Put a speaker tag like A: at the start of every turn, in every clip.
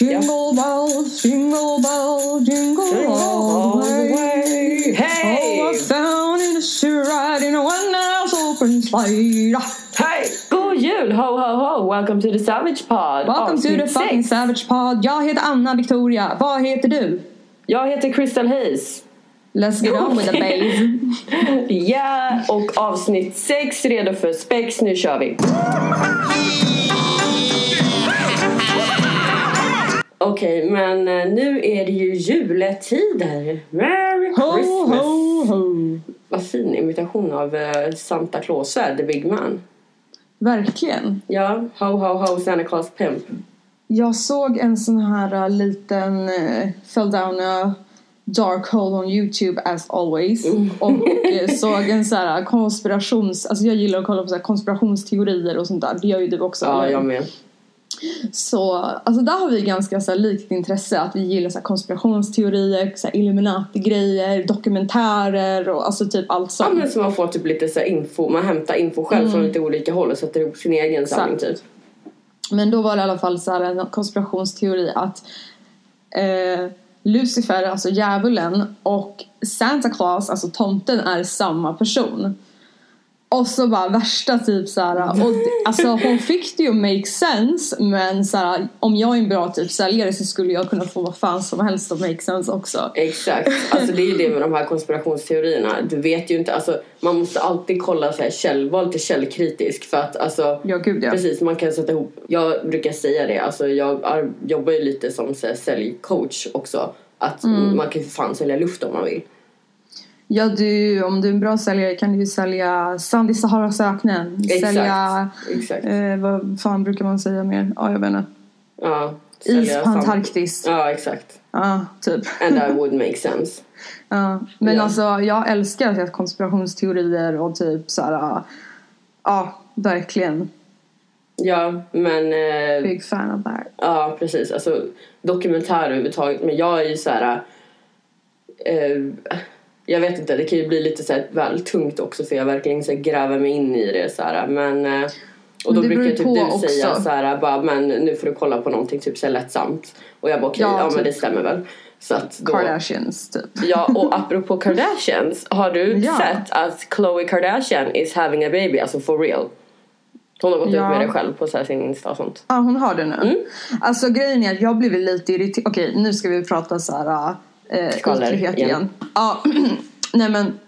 A: Jingle bells, jingle bells, jingle all the way.
B: Hey!
A: Oh, I found in a shoe ride in a one-house open slide.
B: Hej! God jul! Ho, ho, ho! Welcome to the Savage Pod.
A: Welcome to the fucking
B: sex.
A: Savage Pod. Jag heter Anna Victoria. Vad heter du?
B: Jag heter Crystal Hayes.
A: Let's get on with the babe.
B: Ja, och avsnitt 6 redo för spex. Nu kör vi! Okej, men eh, nu är det ju juletider. Merry
A: Ho,
B: Christmas!
A: ho, ho.
B: Vad fin imitation av eh, Santa Claus är, the big man.
A: Verkligen.
B: Ja, ho, ho, ho, Santa Claus pimp.
A: Jag såg en sån här uh, liten uh, fell down a dark hole on Youtube as always och uh, såg en sån här konspirations... Alltså jag gillar att kolla på så konspirationsteorier och sånt där. Det gör ju du också.
B: Ja,
A: eller?
B: jag med.
A: Så alltså där har vi ganska så här, likt intresse att vi gillar så här, konspirationsteorier, så här, Illuminati-grejer, dokumentärer och alltså typ allt
B: Ja,
A: sånt.
B: men så man får typ lite så info, man hämtar info själv från lite olika håll och sätter ihop sin egen samling typ.
A: Men då var det i alla fall så här en konspirationsteori att eh, Lucifer, alltså djävulen, och Santa Claus, alltså tomten, är samma person. Och så bara värsta typ såhär, och alltså hon fick det ju make sense men såhär, om jag är en bra typ säljare så skulle jag kunna få vad fan som helst att make sense också.
B: Exakt, alltså det är ju det med de här konspirationsteorierna. Du vet ju inte, alltså man måste alltid kolla så här käll, vara lite källkritisk för att alltså
A: Ja gud ja.
B: Precis, man kan sätta ihop. Jag brukar säga det, alltså jag ar- jobbar ju lite som så här, säljcoach också. Att
A: Mm.
B: man kan ju för fan sälja luft om man vill.
A: Ja du, om du är en bra säljare kan du ju sälja sand i Saharas öknen.
B: Exakt,
A: Sälja,
B: exakt.
A: eh, vad fan brukar man säga mer? Ja jag vet inte.
B: Ja,
A: Is på Antarktis.
B: Ja, exakt.
A: Ja, typ.
B: And that would make sense.
A: Ja. Men
B: Ja.
A: alltså jag älskar att konspirationsteorier och typ så här. Ja, verkligen.
B: Ja, men... Eh,
A: Big fan of that.
B: Ja, precis. Alltså dokumentärer överhuvudtaget. Men jag är ju så här... Eh, jag vet inte, det kan ju bli lite så här väl tungt också för jag verkligen så här, gräver mig in i det så här. Men... Eh, och då
A: Men
B: brukar typ du
A: också.
B: säga så här, bara, men nu får du kolla på någonting typ så här lättsamt. Och jag bara okej,
A: Ja,
B: ja, men
A: typ.
B: det stämmer väl. Så då,
A: Kardashians typ.
B: Ja, och apropå Kardashians, har du
A: Ja.
B: sett att Khloe Kardashian is having a baby, alltså for real? Hon har gått
A: Ja.
B: ut med det själv på så sin Insta och sånt.
A: Ja, hon har det nu.
B: Mm.
A: Alltså grejen är att jag blev lite irriterad. Okej, nu ska vi prata så här eh, ytlighet
B: igen.
A: igen. Ja, nej men.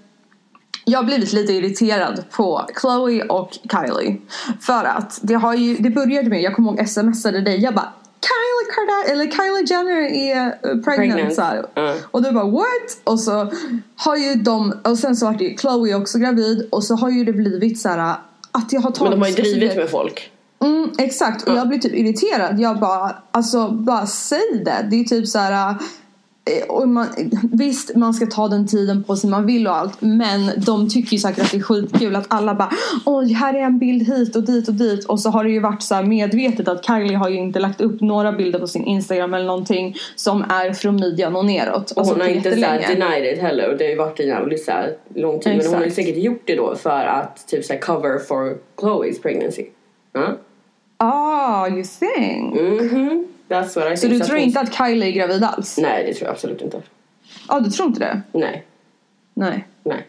A: Jag har blivit lite irriterad på Chloe och Kylie. För att det har ju, det började med, jag kommer ihåg smsade dig, jag bara Kylie Kardashian, eller Kylie Jenner är eh, pregnant,
B: Pregnant.
A: så.
B: Ja.
A: Och du bara what? Och så har ju de, och sen så var det ju Chloe också gravid och så har ju det blivit så här att jag har tagit
B: Men de har ju drivit med folk.
A: Mm, exakt, och jag blir typ irriterad. Jag bara, alltså bara säg det. Det är typ så här. Eh, Och man, visst, man ska ta den tiden på sig man vill och allt. Men de tycker ju säkert att det är skitkul att alla bara Oj, här är en bild hit och dit och dit. Och så har det ju varit så medvetet att Kylie har ju inte lagt upp några bilder på sin Instagram eller någonting som är från midjan och neråt.
B: Och
A: Alltså,
B: hon har inte så här
A: jättelänge.
B: denied it heller. Och det har ju varit en jävligt så här lång tid. Men hon har ju
A: Exakt.
B: säkert gjort det då för att typ så här cover for Chloe's pregnancy. Ja.
A: Ah, you think?
B: Mhm. That's what I
A: Så du tror inte att Kylie är gravid alls?
B: Nej, det tror jag absolut inte.
A: Ja, ah, du tror inte det?
B: Nej,
A: Nej.
B: nej.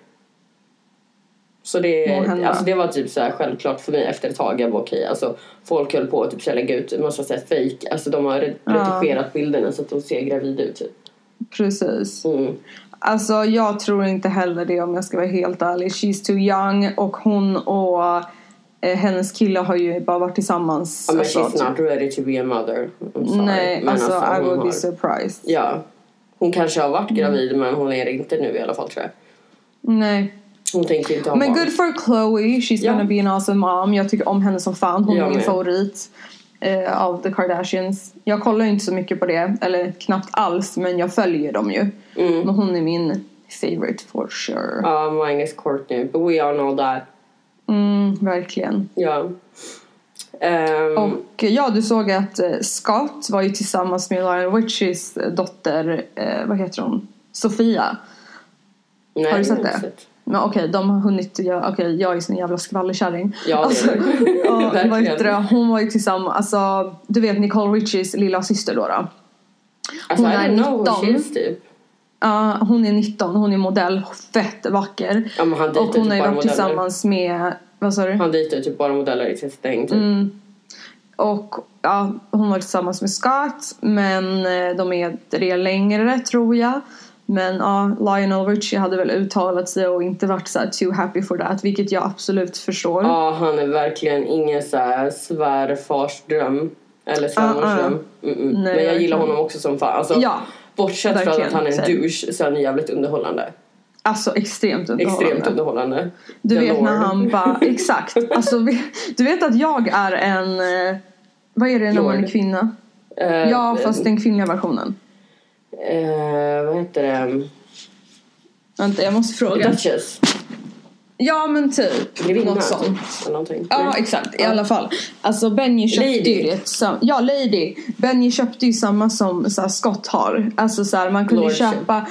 B: Så det, alltså det var typ så här självklart för mig efter ett tag. Jag bara okej, alltså folk höll på att typ lägga ut massa så här fake. Alltså de har re-
A: Ja.
B: redigerat bilderna så att de ser gravida ut typ.
A: Precis.
B: Mm.
A: Alltså jag tror inte heller det om jag ska vara helt ärlig. She's too young och hon och eh, hennes kille har ju bara varit tillsammans.
B: Ja, men
A: alltså,
B: she's not ready to be a mother. I'm sorry.
A: Nej,
B: Men
A: alltså, I
B: hon
A: would
B: har-
A: be surprised.
B: Ja. Hon kanske har varit
A: Mm.
B: gravid men hon är inte nu i alla fall tror jag.
A: Nej.
B: Hon tänker inte ha
A: Men
B: barn.
A: good for Chloe. She's
B: Ja.
A: gonna be an awesome mom. Jag tycker om henne som fan. Hon
B: Jag
A: är min
B: med.
A: favorit eh, av the Kardashians. Jag kollar inte så mycket på det. Eller knappt alls. Men jag följer dem ju.
B: Mm.
A: Men hon är min favorite for sure.
B: Ja, mine is Courtney. But we all know that.
A: Mm, verkligen.
B: Ja. Ehm,
A: Och ja, du såg att eh, Scott var ju tillsammans med Lionel Richie's dotter, eh, vad heter hon? Sofia.
B: nej,
A: har du sett det? Men okej, de har hunnit göra, okej jag är sån jävla skvallerkärring.
B: Ja,
A: Alltså, ja, vad heter det? Hon var ju tillsammans, alltså du vet Nicole Richies lilla syster då. då.
B: Alltså,
A: Hon
B: I
A: är
B: don't know who
A: 19.
B: she is typ.
A: Ja, hon är 19, hon är modell, fett vacker.
B: Ja, men han
A: Och hon har
B: typ
A: ju
B: bara
A: varit tillsammans med, vad sa du?
B: Han dejtar ju typ bara modeller i sitt stäng typ.
A: Mm. Och ja, hon var tillsammans med Scott men eh, de är det längre tror jag. Men ja, Lionel Richie hade väl uttalat sig och inte varit så too happy for that vilket jag absolut förstår.
B: Ja, han är verkligen ingen så här svärfarsdröm. Eller svärmorsdröm. Mm -mm.
A: Nej,
B: Men jag gillar honom också som fan. Alltså,
A: Ja,
B: bortsett från att han är en douche så är han jävligt underhållande.
A: alltså extremt underhållande.
B: Extremt underhållande.
A: Du vet när han bara, exakt. Alltså, du vet att jag är en, eh, vad är det när man är kvinna?
B: Eh,
A: Ja, fast den kvinnliga versionen.
B: eh, vad heter det?
A: Vänta, jag måste fråga.
B: Duchess.
A: Ja, men typ.
B: Grevinna
A: Något sånt.
B: typ. Eller någonting.
A: Ja,
B: Nej.
A: exakt. I alla fall. Alltså Benji köpte
B: Lady.
A: ju det sam- Ja, Lady. Benji köpte ju samma som så här, Scott har. Alltså så här, man kunde
B: Lordship.
A: köpa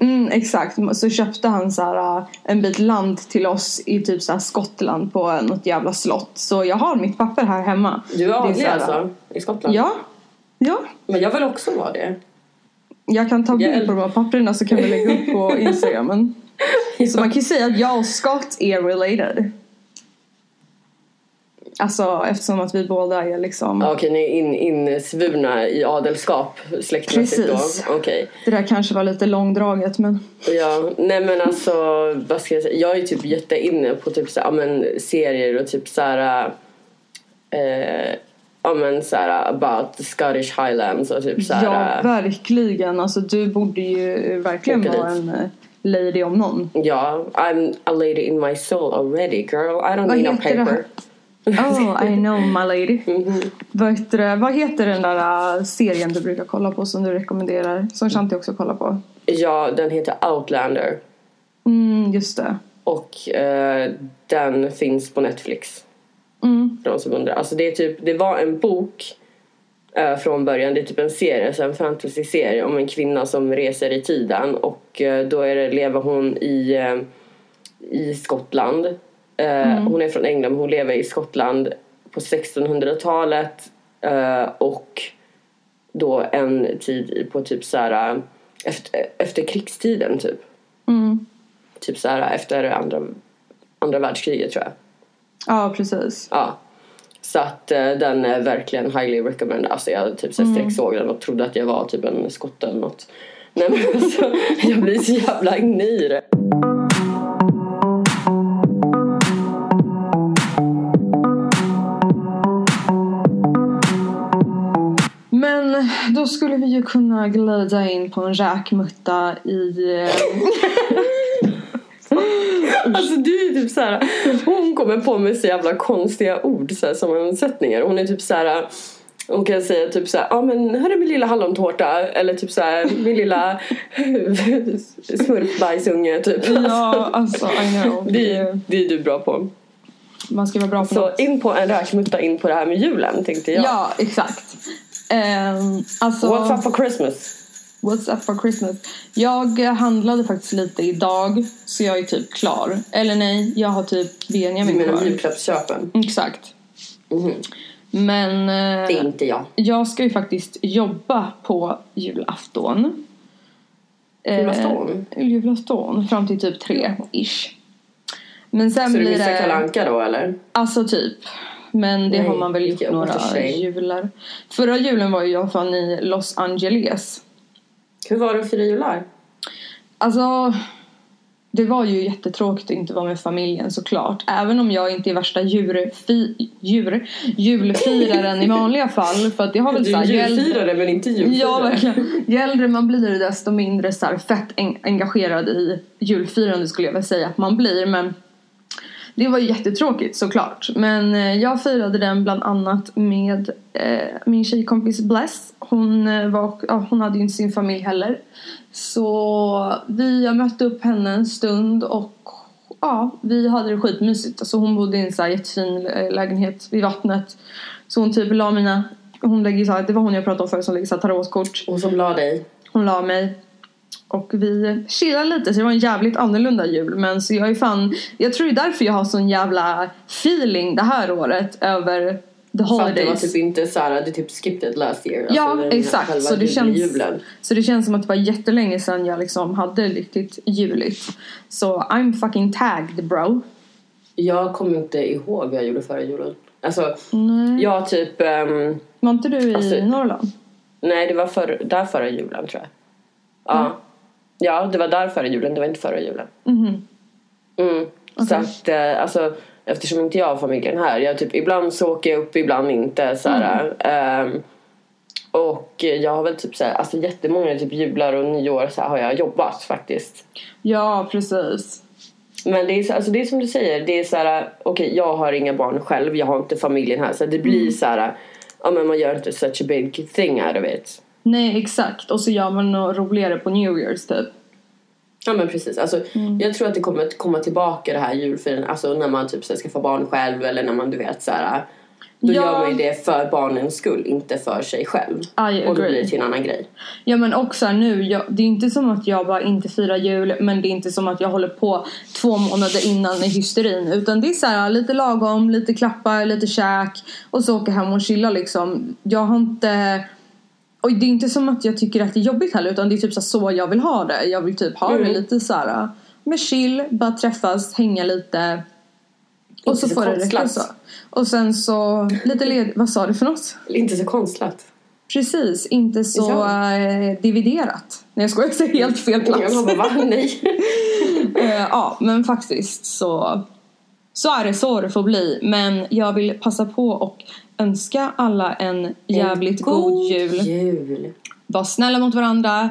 A: Mm, exakt. Så köpte han så här, en bit land till oss i typ så här Skottland på något jävla slott. Så jag har mitt papper här hemma.
B: Du är adlig alltså? I Skottland?
A: Ja. Ja.
B: Men jag vill också vara det.
A: Jag kan ta bild på de här papperna så kan vi lägga upp på Instagramen. Så man kan ju säga att jag och Scott är related. Alltså eftersom att vi båda är liksom
B: Ja, Okej, ni är in, insvurna i adelskap släktmässigt
A: Precis.
B: då? Okej.
A: Det där kanske var lite långdraget men
B: Ja, nej men alltså vad ska jag säga? Jag är typ jätteinne på typ så här, ja, men serier och typ så här eh, ja men så här about Scottish Highlands och typ så
A: ja
B: här
A: verkligen. Alltså du borde ju verkligen vara en eh, lady om någon.
B: ja, I'm a lady in my soul already girl. I don't
A: Vad
B: need no
A: heter det
B: paper.
A: Oh I know my lady.
B: Mhm.
A: Vad, heter det, vad heter den där äh, serien du brukar kolla på som du rekommenderar? Som Shanti också kollar på.
B: Ja, den heter Outlander
A: Mm, just det.
B: och eh, den finns på Netflix.
A: Mm.
B: För de som undrar. Alltså det, är typ, det var en bok eh, från början. Det är typ en serie, en fantasy-serie om en kvinna som reser i tiden. Och eh, då är det, lever hon i, eh, i Skottland. Eh, Hon är från England men hon lever i Skottland på 1600-talet. Eh, och då en tid på typ så här efter, efter krigstiden typ.
A: Mm.
B: Typ så här efter andra, andra världskriget tror jag.
A: Ja precis.
B: Ja. Så att eh, den är verkligen highly recommended. Alltså jag typ så här sträcksåg den och trodde att jag var typ en skotte eller något. Nej men alltså, jag blir så jävla det.
A: Men då skulle vi ju kunna glida in på en räkmutta i...
B: Alltså du är typ så här. Hon kommer på med så jävla konstiga ord så här, sammansättningar. Hon är typ så här. Hon kan säga typ såhär, ja ah, men här är min lilla hallontårta eller typ såhär min lilla smurfbajsunge typ.
A: Ja, alltså I know.
B: Det, det är du bra på.
A: Man ska vara bra på
B: Så
A: något.
B: in på en räkmutta in på det här med julen tänkte jag.
A: Ja, exakt. Um, alltså,
B: What's up for Christmas?
A: What's up for Christmas? Jag eh, handlade faktiskt lite idag så jag är typ klar. Eller nej, jag har typ
B: Du
A: Benjamin
B: menar
A: kvar.
B: julklappsköpen?
A: Exakt.
B: Mhm.
A: Men
B: Det
A: eh,
B: är inte jag.
A: jag ska ju faktiskt jobba på julafton. Eh,
B: Julafton?
A: julafton fram till typ tre ish. Men sen
B: Så du
A: blir
B: missar
A: det...
B: Kalle Anka då eller?
A: Alltså typ. Men det
B: Nej,
A: har man väl gjort några jular. Förra julen var ju jag fan i Los Angeles.
B: Hur var det att fira jular?
A: Alltså, det var ju jättetråkigt att inte vara med familjen såklart. Även om jag inte är värsta djurfi, djur, julfiraren i vanliga fall. För att det har väl
B: Du är julfirare men inte julfirare.
A: Ja, verkligen. Ju äldre man blir desto mindre så här, fett en- engagerad i julfirande skulle jag väl säga att man blir. Men det var ju jättetråkigt såklart. Men eh, jag firade den bland annat med eh, min tjejkompis Bless. Hon, eh, var, ja, hon hade ju inte sin familj heller. Så vi, jag mötte upp henne en stund och ja, vi hade det skitmysigt. Alltså hon bodde i en så här jättefin lägenhet vid vattnet. Så hon typ la mina, hon lägger så här, det var hon jag pratade om förut som lägger tarotkort.
B: Och som la dig.
A: Hon la mig. Och vi chillade lite så det var en jävligt annorlunda jul. Men så jag är fan, jag tror det är därför jag har sån jävla feeling det här året över the holidays. För att det
B: var typ inte såhär, du typ skipped it last year.
A: Ja alltså exakt. Så det, känns, så det känns som att det var jättelänge sedan jag liksom hade riktigt juligt. Så I'm fucking tagged bro.
B: Jag kommer inte ihåg vad jag gjorde förra julen. Alltså, nej. jag typ... Um,
A: var inte du i alltså, Norrland?
B: Nej, det var för, där förra julen tror jag. Ja. Mm. Ja, det var där förra julen, det var inte förra julen.
A: Mm.
B: Mm. Okay. Så att, eh, alltså, eftersom inte jag har familjen här, jag typ, ibland så åker jag upp, ibland inte. Så mm. um, och jag har väl typ såhär, alltså jättemånga typ jular och nyår så har jag jobbat faktiskt.
A: Ja, precis.
B: Men det är, så, alltså det är som du säger, det är så här, okej okay, jag har inga barn själv, jag har inte familjen här så det blir mm. så här, ja men man gör inte such a big thing out of it.
A: Nej exakt, och så gör man något roligare på New Year's typ.
B: Ja men precis, alltså, mm. jag tror att det kommer att komma tillbaka det här julfirandet, alltså när man typ ska få barn själv eller när man du vet så här, då ja. gör man ju det för barnens skull, inte för sig själv.
A: I
B: och då blir det till en annan grej.
A: Ja men också nu, jag, det är inte som att jag bara inte firar jul men det är inte som att jag håller på två månader innan i hysterin. Utan det är så här, lite lagom, lite klappar, lite käk och så åka hem och chilla liksom. Jag har inte och det är inte som att jag tycker att det är jobbigt heller utan det är typ så, så jag vill ha det. Jag vill typ ha mm. det lite så här med chill, bara träffas, hänga lite. Och inte så, så får det räcka så. Och sen så lite led... Vad sa du för något?
B: Inte så konstlat.
A: Precis, inte så ja. eh, dividerat. Nej jag skojar, jag säger helt fel plats.
B: Jag bara, va? Nej.
A: uh, ja, men faktiskt så så är det så det får bli. Men jag vill passa på och önska alla en jävligt en god, god jul.
B: jul.
A: Var snälla mot varandra.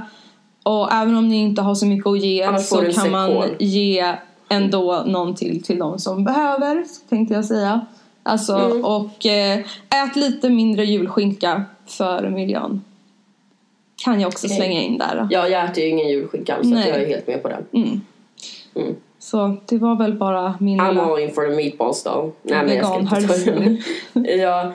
A: Och även om ni inte har så mycket att ge Annars så kan man ge ändå någonting till de som behöver, tänkte jag säga. Alltså, mm. och äh, ät lite mindre julskinka för miljön. Kan jag också slänga in där.
B: Ja, jag äter ju ingen julskinka alls så jag är helt med på det.
A: Mm. Mm. Så det var väl bara min
B: I'm all in for the meatballs though. Nej men jag ska inte ja.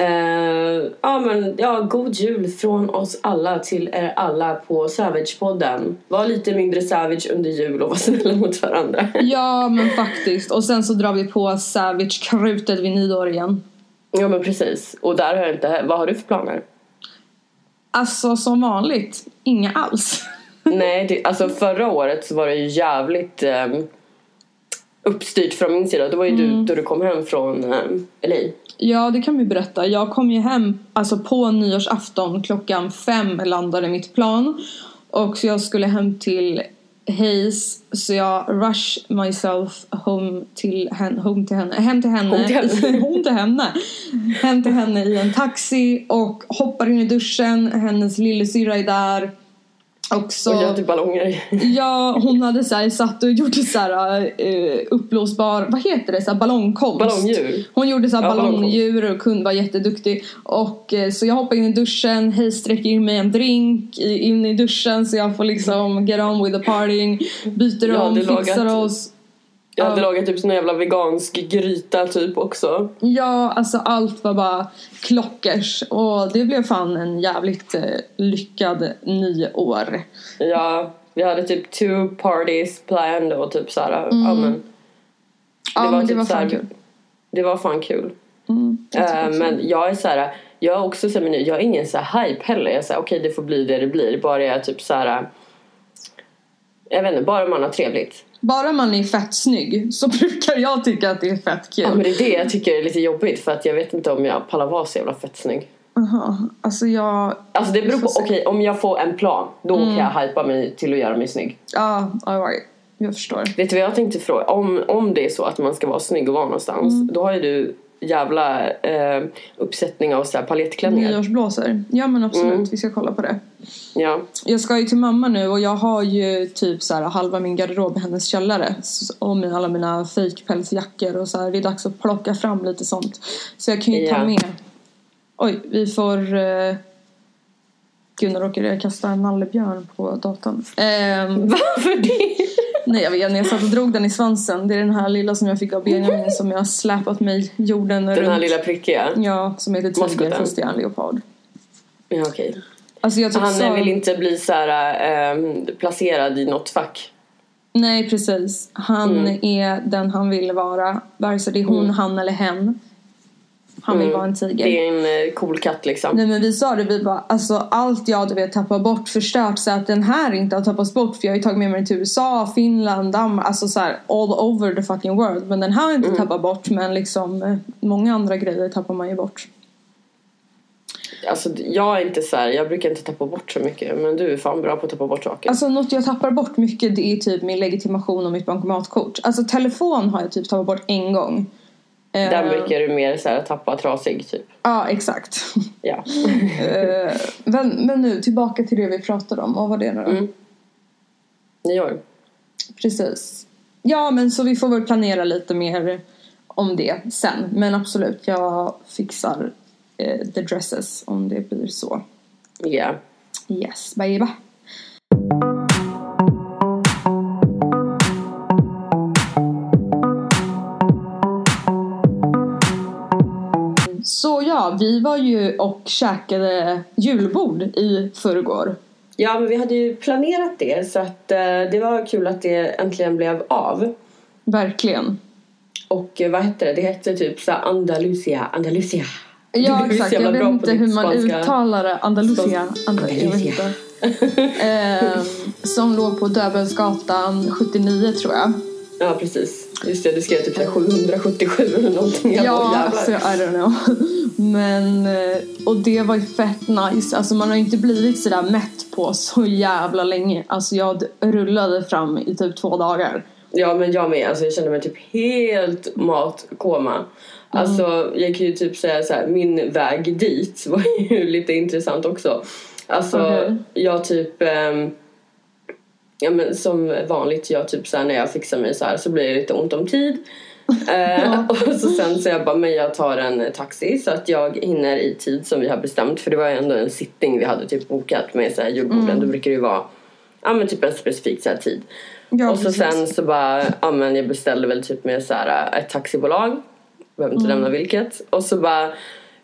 B: Uh, ja men ja, god jul från oss alla till er alla på Savage-podden. Var lite mindre savage under jul och var snälla mot varandra.
A: ja men faktiskt. Och sen så drar vi på Savage-krutet vid nyår igen.
B: Ja men precis. Och där har jag inte, vad har du för planer?
A: Alltså som vanligt, inga alls.
B: Nej, det, alltså förra året så var det ju jävligt um, uppstyrt från min sida. Det var ju mm. du då du kom hem från um, LA.
A: Ja, det kan vi berätta. Jag kom ju hem alltså på nyårsafton klockan fem landade mitt plan. Och så jag skulle hem till Hayes så jag rush myself home till henne, home till henne, hem till henne, home till henne. home till henne. hem till henne i en taxi och hoppar in i duschen, hennes lillasyrra är där Också,
B: och gör typ ballonger.
A: ja, hon hade så här, satt och gjort så här, uh, uppblåsbar, vad heter det, så här, ballongkonst.
B: Ballongdjur.
A: Hon gjorde så här, ja, ballongdjur och kunde vara jätteduktig. Och, uh, så jag hoppar in i duschen, hej sträcker in mig en drink in i duschen så jag får liksom get on with the partying. Byter om, fixar oss.
B: Jag hade lagat typ sån jävla vegansk gryta typ också.
A: Ja, alltså allt var bara klockers. Och det blev fan en jävligt eh, lyckad nyår.
B: Ja, vi hade typ two parties planned och typ såhär, mm. ja men. Det
A: ja, var men typ det var fan kul.
B: Det var fan kul.
A: Mm,
B: uh, men jag är såhär, jag är också såhär, jag är ingen såhär hype heller. Jag är såhär, okej okay, det får bli det det blir. Bara jag typ såhär, jag vet inte, bara man har trevligt
A: bara man är fett snygg så brukar jag tycka att det är fett kul.
B: Ja men det är det jag tycker är lite jobbigt för att jag vet inte om jag pallar vara så jävla fett snygg.
A: Jaha, alltså jag...
B: Alltså det beror på, okej okay, om jag får en plan då mm. kan jag hypa mig till att göra mig snygg.
A: Ja, alright. Jag förstår.
B: Vet du vad jag tänkte fråga? Om, om det är så att man ska vara snygg och vara någonstans mm. då har ju du jävla eh, uppsättning av så här paljettklänningar.
A: Nyårsblåsor. Ja men absolut, mm. vi ska kolla på det.
B: Ja.
A: Jag ska ju till mamma nu och jag har ju typ så här halva min garderob i hennes källare. Och med alla mina fejkpälsjackor och så här. Det är dags att plocka fram lite sånt. Så jag kan ju ja. ta med. Oj, vi får... Eh... Gud, nu råkade jag kasta en nallebjörn på datorn.
B: Um... Varför det?
A: Nej jag vet inte, jag satt och drog den i svansen. Det är den här lilla som jag fick av Benjamin som jag har släpat mig jorden
B: den runt. Den här lilla prickiga?
A: Ja, som heter Tiger fast det är en leopard.
B: Ja okej. Okay.
A: Alltså jag typ
B: Han
A: sa-
B: vill inte bli så här, eh, placerad i något fack.
A: Nej precis. Han är den han vill vara. Vare sig det är hon, han eller hen. Han vill vara en tiger.
B: Det är en eh, cool katt liksom.
A: Nej men vi sa det, vi bara alltså allt jag du vet tappar bort förstört så att den här inte har tappats bort för jag har ju tagit med mig till USA, Finland, Danmark, alltså så här all over the fucking world. Men den här har inte tappat bort men liksom eh, många andra grejer tappar man ju bort.
B: Alltså jag är inte så här, jag brukar inte tappa bort så mycket. Men du är fan bra på att tappa bort saker.
A: Alltså något jag tappar bort mycket det är typ min legitimation och mitt bankomatkort. Alltså telefon har jag typ tappat bort en gång. Eh,
B: Där brukar du mer så här, tappa trasig typ.
A: Ja exakt.
B: Ja.
A: Eh, men, men nu tillbaka till det vi pratade om. Vad var det nu då?
B: Mm. Nyår.
A: Precis. Ja, men så vi får väl planera lite mer om det sen. Men absolut, jag fixar eh, the dresses om det blir så.
B: Ja.
A: Yes, baby. Ja, vi var ju och käkade julbord i förrgår.
B: Ja, men vi hade ju planerat det så att eh, det var kul att det äntligen blev av.
A: Verkligen.
B: Och eh, vad hette det? Det hette typ så Andalusia, Andalusia.
A: Ja exakt, jag vet inte hur man
B: spanska.
A: uttalar det. Andalusia.
B: Andalusia.
A: Ehm, som låg på Döbelnsgatan 79 tror jag.
B: Ja, precis. Just det, du skrev typ så här 777 eller någonting. Jag bara,
A: Ja,
B: jävlar.
A: alltså I don't know. Men, eh, och det var ju fett nice. Alltså man har ju inte blivit sådär mätt på så jävla länge. Alltså jag rullade fram i typ två dagar.
B: Ja men jag med, alltså jag kände mig typ helt matkoma. Alltså jag kan ju typ säga så här, min väg dit var ju lite intressant också. Alltså
A: Okej.
B: jag typ ehm, Ja men som vanligt, jag typ så här, när jag fixar mig så här så blir det lite ont om tid. Eh, och så sen så jag bara, men jag tar en taxi så att jag hinner i tid som vi har bestämt. För det var ju ändå en sittning vi hade typ bokat med så här julborden. Då brukar det ju vara, ja men typ en specifik så här tid.
A: Ja,
B: och så
A: precis.
B: sen så bara, ja men jag beställde väl typ med så här ett taxibolag. Behöver inte nämna vilket. Och så bara,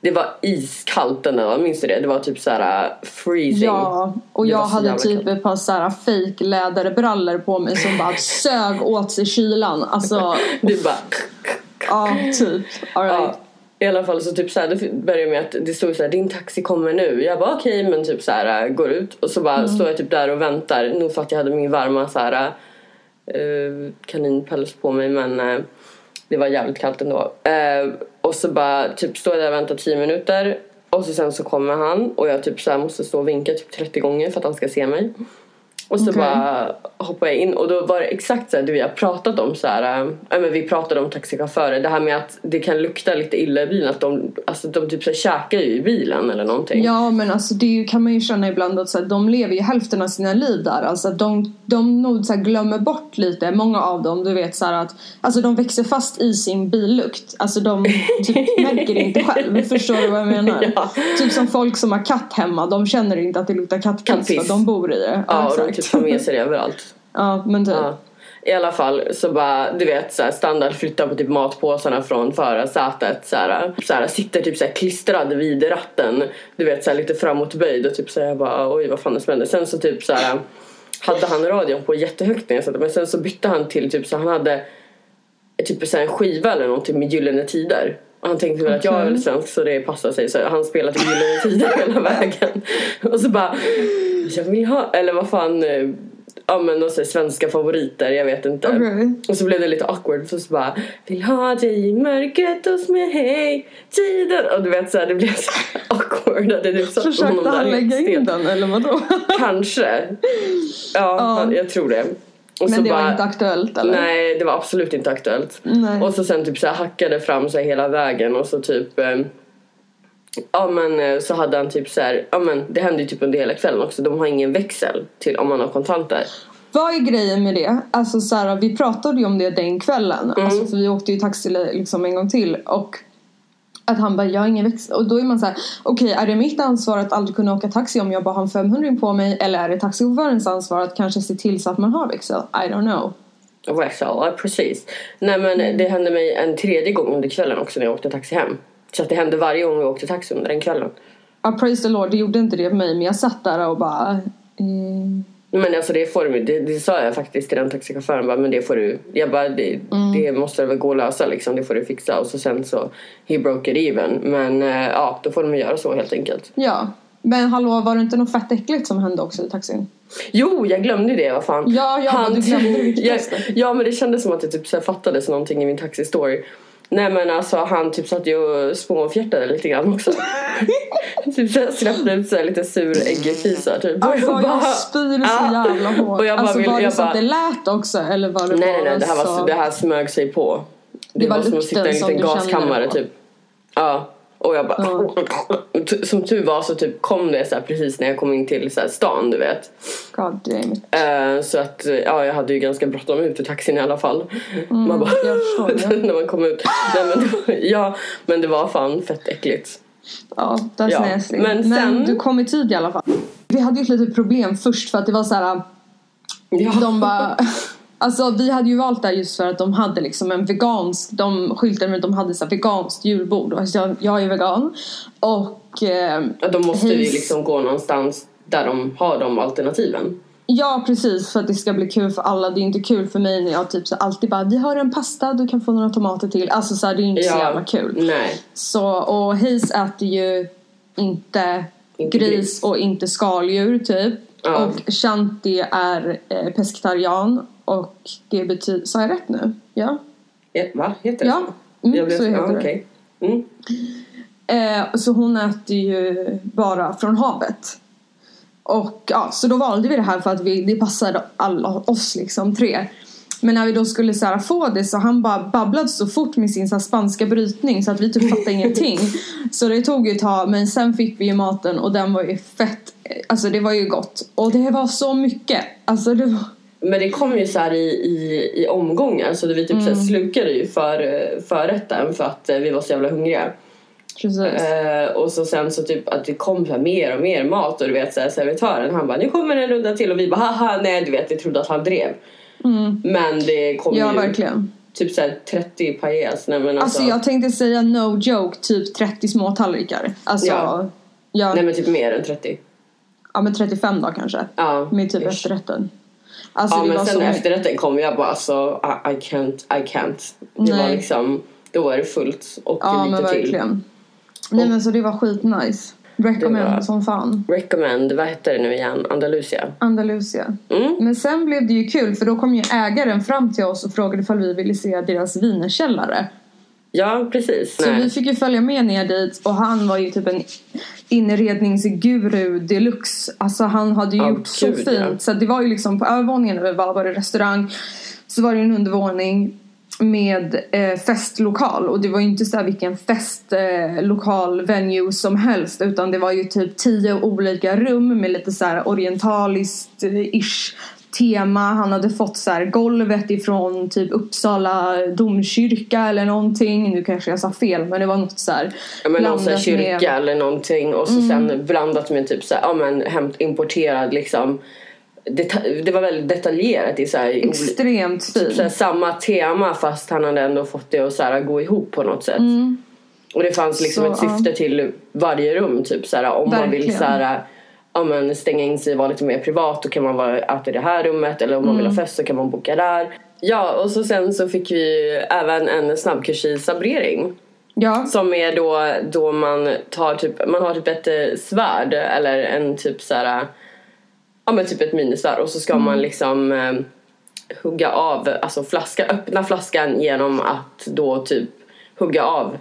B: det var iskallt den dagen, minns du det? Det var typ så här freezing.
A: Ja, och
B: Det
A: jag hade typ
B: kallt.
A: ett par såhär fake läderbrallor på mig som bara sög åt sig kylan. Alltså,
B: Det bara,
A: ja typ. All right.
B: ja. I alla fall så typ så här, då började det med att det stod så här, din taxi kommer nu. Jag bara okej men typ så här äh, går ut och så bara
A: Mm.
B: står jag typ där och väntar. Nog för att jag hade min varma så här äh, kaninpäls på mig men äh, det var jävligt kallt ändå. Äh, och så bara typ står jag där och väntar 10 minuter och så sen så kommer han och jag typ så här måste stå och vinka typ 30 gånger för att han ska se mig. Och så
A: Okej.
B: bara hoppar jag in och då var det exakt så här, du vi har pratat om så här, äh, ja, men vi pratade om taxichaufförer, det här med att det kan lukta lite illa i bilen, att de, alltså, de typ så här, käkar ju i bilen eller någonting.
A: Ja men alltså det kan man ju känna ibland att så här, de lever ju hälften av sina liv där. Alltså de, de nog så här, glömmer bort lite, många av dem, du vet så här, att Alltså de växer fast i sin billukt. Alltså de typ märker det inte själv. Förstår du vad jag menar?
B: Ja.
A: Typ som folk som har katt hemma, de känner inte att det luktar kattpiss
B: Kattpiss.
A: för de bor i det.
B: Ja,
A: exakt.
B: Typ tar med sig det överallt.
A: ja men typ.
B: Ja. I alla fall så bara, du vet så här, standard flyttar på typ matpåsarna från förarsätet så här, så här, sitter typ så här klistrad vid ratten. Du vet så här, lite framåtböjd och typ så här, jag bara oj vad fan det smällde. Sen så typ så här hade han radion på jättehögt när jag satt men sen så bytte han till typ så han hade typ så en skiva eller någonting med Gyllene Tider. Och han tänkte väl att jag är väl svensk så det passar sig så han spelade till Gyllene Tider hela vägen. Och så bara jag vill ha, eller vad fan eh, Ja men några så här svenska favoriter, jag vet inte.
A: Okej.
B: Och så blev det lite awkward för så bara Vill ha dig i mörkret hos mig, hej tiden Och du vet så här, det blev så awkward att det typ satt
A: Försökte han lägga in den eller vadå?
B: Kanske Ja, han- jag tror det och
A: Men det
B: bara,
A: var inte aktuellt eller?
B: Nej, det var absolut inte aktuellt
A: Nej.
B: Och så sen typ så här hackade fram sig hela vägen och så typ eh, Ja men eh, så hade han typ så här, ja men det hände ju typ under hela kvällen också. De har ingen växel till om man har kontanter.
A: Vad är grejen med det? Alltså så här, vi pratade ju om det den kvällen.
B: Mm.
A: Alltså, för vi åkte ju taxi liksom en gång till. Och att han bara, jag har ingen växel. Och då är man så här, okej är det mitt ansvar att aldrig kunna åka taxi om jag bara har en 500 på mig? Eller är det taxichaufförens ansvar att kanske se till så att man har växel? I don't know.
B: Växel, ja precis. Nej men det hände mig en tredje gång under kvällen också när jag åkte taxi hem. Så att det hände varje gång vi åkte taxi under den kvällen.
A: Ja, praise the Lord, det gjorde inte det på mig men jag satt där och bara eh,
B: Men alltså det får du, det, det sa jag faktiskt till den taxichauffören bara, men det får du, jag bara det, det måste väl gå att lösa liksom, det får du fixa och så sen så he broke it even men eh, ja då får de göra så helt enkelt.
A: Ja. Men hallå, var det inte något fett äckligt som hände också i taxin?
B: Jo, jag glömde det, vad fan.
A: Ja, ja, men du glömde det
B: ja, men det kändes som att det typ så fattades någonting i min taxistory. Nej men alltså han typ satt ju och småfjärtade lite grann också. typ så här släppte ut så här lite sur äggfisar typ. Och
A: Alltså
B: jag
A: jag,
B: bara-
A: spyr så jävla hårt.
B: Och jag bara
A: alltså
B: vill-
A: var det
B: jag
A: så att
B: bara-
A: det lät också eller var det
B: Nej nej nej, det här,
A: så...
B: var, det här smög sig på. Det,
A: var
B: var, som att sitta i en liten gaskammare
A: det
B: typ. Ja. Och jag bara... T- Som tur var så typ kom det så precis när jag kom in till så stan du vet.
A: God damn it.
B: Eh, så att eh, ja, jag hade ju ganska bråttom ut ur taxin i alla fall. man bara,
A: Mm, förstår det.
B: när man kom ut. Nej, men, ja, men det var fan fett äckligt.
A: Ja, that's
B: Ja,
A: nasty.
B: men
A: Men,
B: sen-
A: du kom i tid i alla fall. Vi hade ju ett litet problem först för att det var så här.
B: Ja.
A: De bara, alltså vi hade ju valt där just för att de hade liksom en vegansk, de skyltade med att de hade så veganskt julbord. Alltså jag, jag är vegan. Och eh,
B: Ja, de måste ju
A: His-
B: liksom gå någonstans där de har de alternativen.
A: ja precis för att det ska bli kul för alla. Det är inte kul för mig när jag typ så alltid bara vi har en pasta, du kan få några tomater till. Alltså så här, det är inte så jävla kul.
B: Nej.
A: Så, och Hayes äter ju inte,
B: Inte
A: gris,
B: gris.
A: och inte skaldjur typ.
B: Ja.
A: Och Shanti är eh, pescetarian och det betyder, sa jag rätt nu? Ja.
B: Va? Heter det
A: Ja,
B: så?
A: mm, så heter det.
B: okej. Mm.
A: Eh, så hon äter ju bara från havet. Och ja, så då valde vi det här för att vi, det passade alla oss liksom tre. Men när vi då skulle så här, få det så han bara babblade så fort med sin så här, spanska brytning så att vi typ fattade ingenting. Så det tog ju ett tag men sen fick vi ju maten och den var ju fett, alltså det var ju gott. Och det var så mycket. Alltså det var,
B: Men det kom ju så här i, i, i omgångar så vi typ så här
A: Mm.
B: slukade ju för, förrätten för att eh, vi var så jävla hungriga. Eh, och så sen så typ att det kom så mer och mer mat och du vet så här, servitören han bara nu kommer en runda till och vi bara haha nej du vet vi trodde att han drev.
A: Mm.
B: Men det kom
A: Ja
B: ju
A: verkligen.
B: typ så här 30 pajes. Nej men alltså,
A: Alltså jag tänkte säga no joke, typ 30 små tallrikar. Alltså,
B: Ja.
A: ja.
B: Nej men typ mer än 30.
A: Ja men 35 då kanske.
B: Ja.
A: Med typ
B: ish.
A: efterrätten. Alltså
B: Ja men
A: var
B: sen
A: så
B: efterrätten kom jag bara alltså I, I can't, I can't. Det var
A: Nej.
B: liksom, då var det fullt och
A: Ja
B: lite
A: men
B: till.
A: verkligen. Nej men så det var skitnice. Recommend
B: var-
A: som fan.
B: Recommend, vad hette det nu igen? Andalusia?
A: Andalusia.
B: Mm.
A: Men sen blev det ju kul för då kom ju ägaren fram till oss och frågade ifall vi ville se deras wienerkällare.
B: Ja precis.
A: Så
B: Nej.
A: vi fick ju följa med ner dit och han var ju typ en inredningsguru deluxe. Alltså han hade ju
B: Ja,
A: gjort så fint.
B: ja.
A: Så det var ju liksom på övervåningen där vi var, var det restaurang. Så var det en undervåning med eh, festlokal och det var ju inte så vilken festlokal eh, venue som helst utan det var ju typ tio olika rum med lite så här orientaliskt eh, tema. Han hade fått så här golvet ifrån typ Uppsala domkyrka eller någonting. Nu kanske jag sa fel men det var något så här
B: Ja, men någon
A: blandat
B: kyrka
A: med- Mm.
B: eller någonting och så sen blandat med typ så här, ja men hämt, importerad liksom det var väldigt detaljerat i så här,
A: Extremt
B: typ så här, samma tema fast han hade ändå fått det att så här, gå ihop på något sätt. Och det fanns liksom
A: Mm. Så,
B: ett syfte till varje rum typ så här, om man vill
A: Verkligen.
B: så här, ja, men stänga in sig och vara lite mer privat då kan man vara äta i det här rummet eller om man vill
A: Mm.
B: ha fest så kan man boka där. Ja och så sen så fick vi även en snabbkurs i sabrering.
A: Ja,
B: Som är då, då man tar typ, man har typ ett eh, svärd eller en typ så här, ja men typ ett minisvärd och så ska man liksom eh, hugga av, alltså flaska, öppna flaskan genom att då typ hugga av.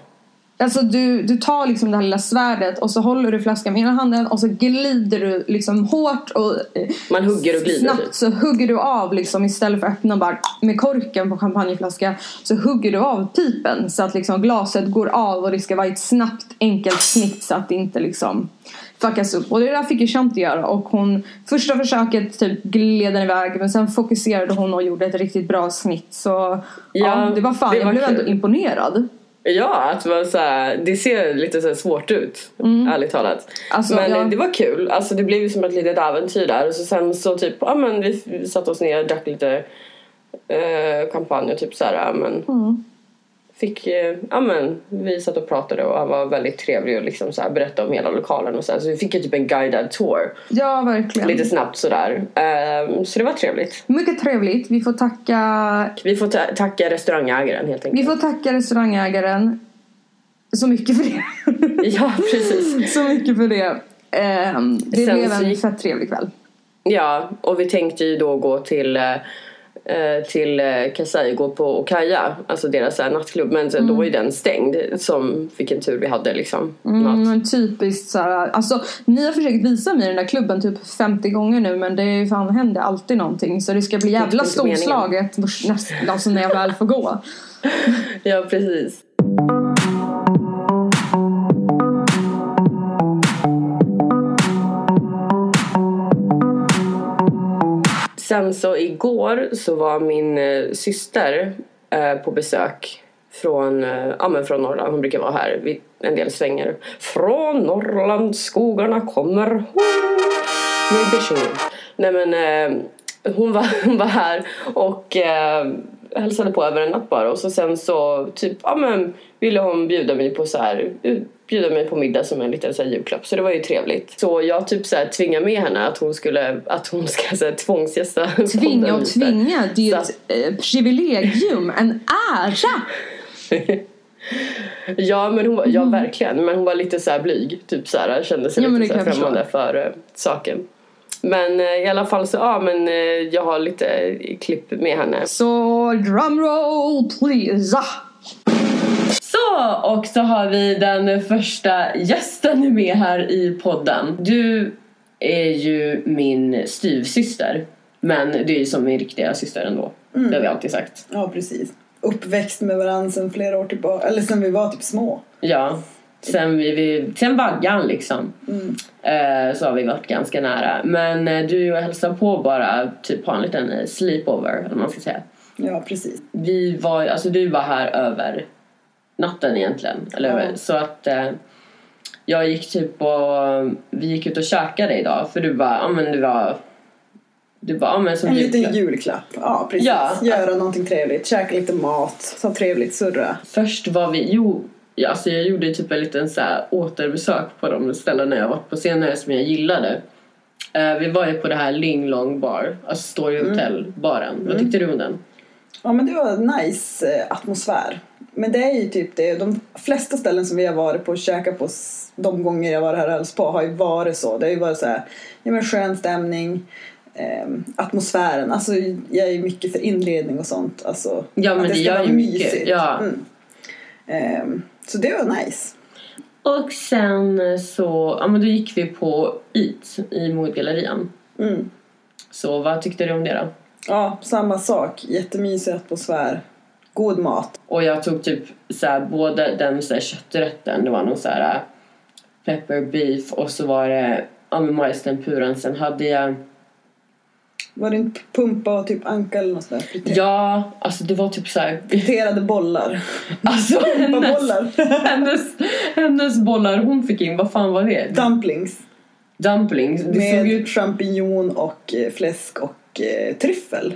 A: Alltså du, du tar liksom det här lilla svärdet och så håller du flaskan med ena handen och så glider du liksom hårt och eh,
B: Man hugger och glider
A: snabbt
B: typ.
A: så hugger du av liksom istället för att öppna bara med korken på champagneflaska så hugger du av pipen så att liksom glaset går av och det ska vara ett snabbt enkelt snitt så att det inte liksom fuckas upp. Och det där fick ju Shanti göra och hon första försöket typ gled den iväg men sen fokuserade hon och gjorde ett riktigt bra snitt så ja,
B: Ja,
A: det var fan,
B: det
A: jag
B: var
A: blev ändå
B: kul.
A: imponerad.
B: Ja, att det, var så här, det ser lite så svårt ut, ärligt talat.
A: Alltså,
B: men
A: ja.
B: eh, det var kul, alltså det blev ju som ett litet äventyr där. Och så sen så typ, ja men vi, satte oss ner och drack lite eh, champagne och typ så här, men fick, eh, ja men vi satt och pratade och han var väldigt trevlig och liksom så här berättade om hela lokalen och så här. Så vi fick ju typ en guidad tour.
A: Ja, verkligen.
B: Lite snabbt sådär. Um, så det var trevligt.
A: Mycket trevligt. Vi får tacka...
B: Vi får ta tacka restaurangägaren helt enkelt.
A: Vi får tacka restaurangägaren så mycket för det.
B: ja, precis.
A: så mycket för det. Um, det Sen blev en fett trevlig kväll.
B: Ja, och vi tänkte ju då gå till uh, till Kasai gå på Okaya, alltså deras här, nattklubb. Men mm. då var ju den stängd. Som vilken tur vi hade liksom.
A: Mm, typiskt såhär, alltså ni har försökt visa mig den där klubben typ 50 gånger nu men det fan händer alltid någonting. Så det ska bli jävla storslaget alltså när jag väl får gå.
B: ja precis. Sen så igår så var min eh, syster eh, på besök från, eh, ja, men från Norrland. Hon brukar vara här vid en del svänger. Från Norrland skogarna kommer hon med Nej men eh, hon, var, hon var här och eh, hälsade på över en natt bara och så sen så typ, ja men ville hon bjuda mig på så här bjuda mig på middag som en liten så här, julklapp så det var ju trevligt. Så jag typ så här tvingade med henne att hon skulle att hon ska så här, tvångsgästa
A: Tvinga och tvinga, det är ju ett eh, privilegium, en ära!
B: ja men hon var, ja verkligen men hon var lite så blyg typ så här, kände sig ja, lite så här främmande för uh, saken. Men uh, i alla fall så ja men uh, jag har lite klipp med henne.
A: Så drumroll please!
B: Och så har vi den första gästen med här i podden. Du är ju min styvsyster. Men du är ju som min riktiga syster ändå. Mm. Det har vi alltid sagt.
C: Ja, precis. Uppväxt med varandra sen flera år tillbaka. Eller sen vi var typ små.
B: Ja. Sen, vi, vi, sen vaggan liksom. Mm. Eh, så har vi varit ganska nära. Men eh, du och jag hälsade på bara, typ ha en liten eh, sleepover eller man ska säga.
C: Ja, precis.
B: Vi var, alltså du var här över natten egentligen. Eller mm. Så att eh, jag gick typ och vi gick ut och käkade idag för du bara, ja men det var
C: du bara, ja, men som en julklapp. liten julklapp. Ja, precis. Ja. Göra någonting trevligt, käka lite mat, så trevligt, surra.
B: Först var vi, jo, alltså jag gjorde typ en liten så här återbesök på de ställena jag varit på senare som jag gillade. Uh, vi var ju på det här Ling Long Bar, alltså Story mm. Hotel baren. Mm. Vad tyckte du om den?
C: Ja men det var nice eh, atmosfär. Men det är ju typ det. De flesta ställen som vi har varit på och käkat på de gånger jag varit här och på har ju varit så. Det har ju varit så här, ja men skön stämning. Eh, atmosfären. Alltså jag är ju mycket för inredning och sånt. Alltså,
B: ja men det, det gör ju mycket. Ja. Mm.
C: Eh, så det var nice.
B: Och sen så, ja men då gick vi på Eat i Modgallerian. Mm. Så vad tyckte du om det då?
C: Ja, samma sak. Jättemysig atmosfär god mat.
B: Och jag tog typ såhär, både den såhär, kötträtten, det var någon såhär äh, pepper beef och så var det ja, majstempuran. Sen hade jag
C: var det inte pumpa och typ anka eller något sånt
B: där? Ja, alltså det var typ såhär...
C: Friterade bollar.
B: Alltså hennes, hennes, hennes bollar hon fick in, vad fan var det?
C: Dumplings.
B: Dumplings.
C: Det Med såg ut... champinjon och eh, fläsk och eh, tryffel.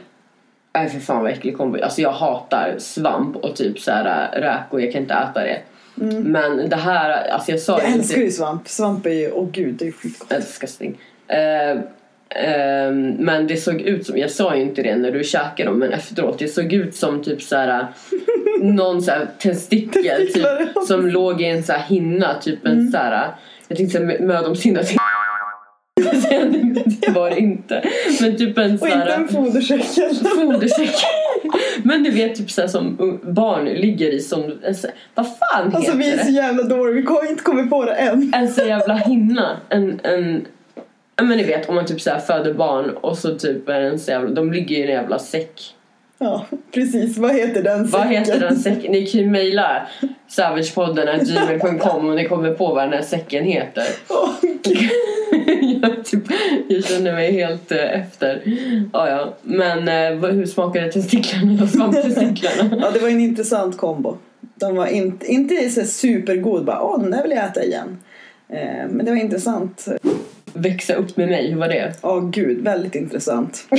B: Nej för fan vad äcklig kombo. Alltså jag hatar svamp och typ så här äh, räkor, jag kan inte äta det. Mm. Men det här, alltså jag sa
C: Jag älskar ju svamp. Svamp är ju, åh oh gud, det är skitgott.
B: Disgusting. Uh, uh, men det såg ut som, jag sa ju inte det när du käkade dem men efteråt, det såg ut som typ så här äh, någon så här testikel typ, som låg i en så här hinna, typ en mm. så här, jag tänkte säga mödomshinna det var det inte. Men typ en
C: sån Och inte en fodersäck
B: Fodersäck. Men du vet typ såhär som barn ligger i som, vad fan heter
C: Alltså vi är så jävla dåliga, vi har inte kommit på det än.
B: En så jävla hinna. En, en, men ni vet om man typ såhär föder barn och så typ är en så jävla, de ligger i en jävla säck.
C: Ja, precis. Vad heter den
B: säcken? Vad heter den säcken? Ni kan ju mejla savagepodden gmail.com om ni kommer på vad den här säcken heter. Oh, jag, typ, jag känner mig helt äh, efter. Ja, ja. Men äh, hur smakade testiklarna svamptestiklarna?
C: ja, det var en intressant kombo. De var in, inte så supergod, bara åh den där vill jag äta igen. Eh, men det var intressant.
B: Växa upp med mig, hur var det?
C: Ja, oh, gud, väldigt intressant.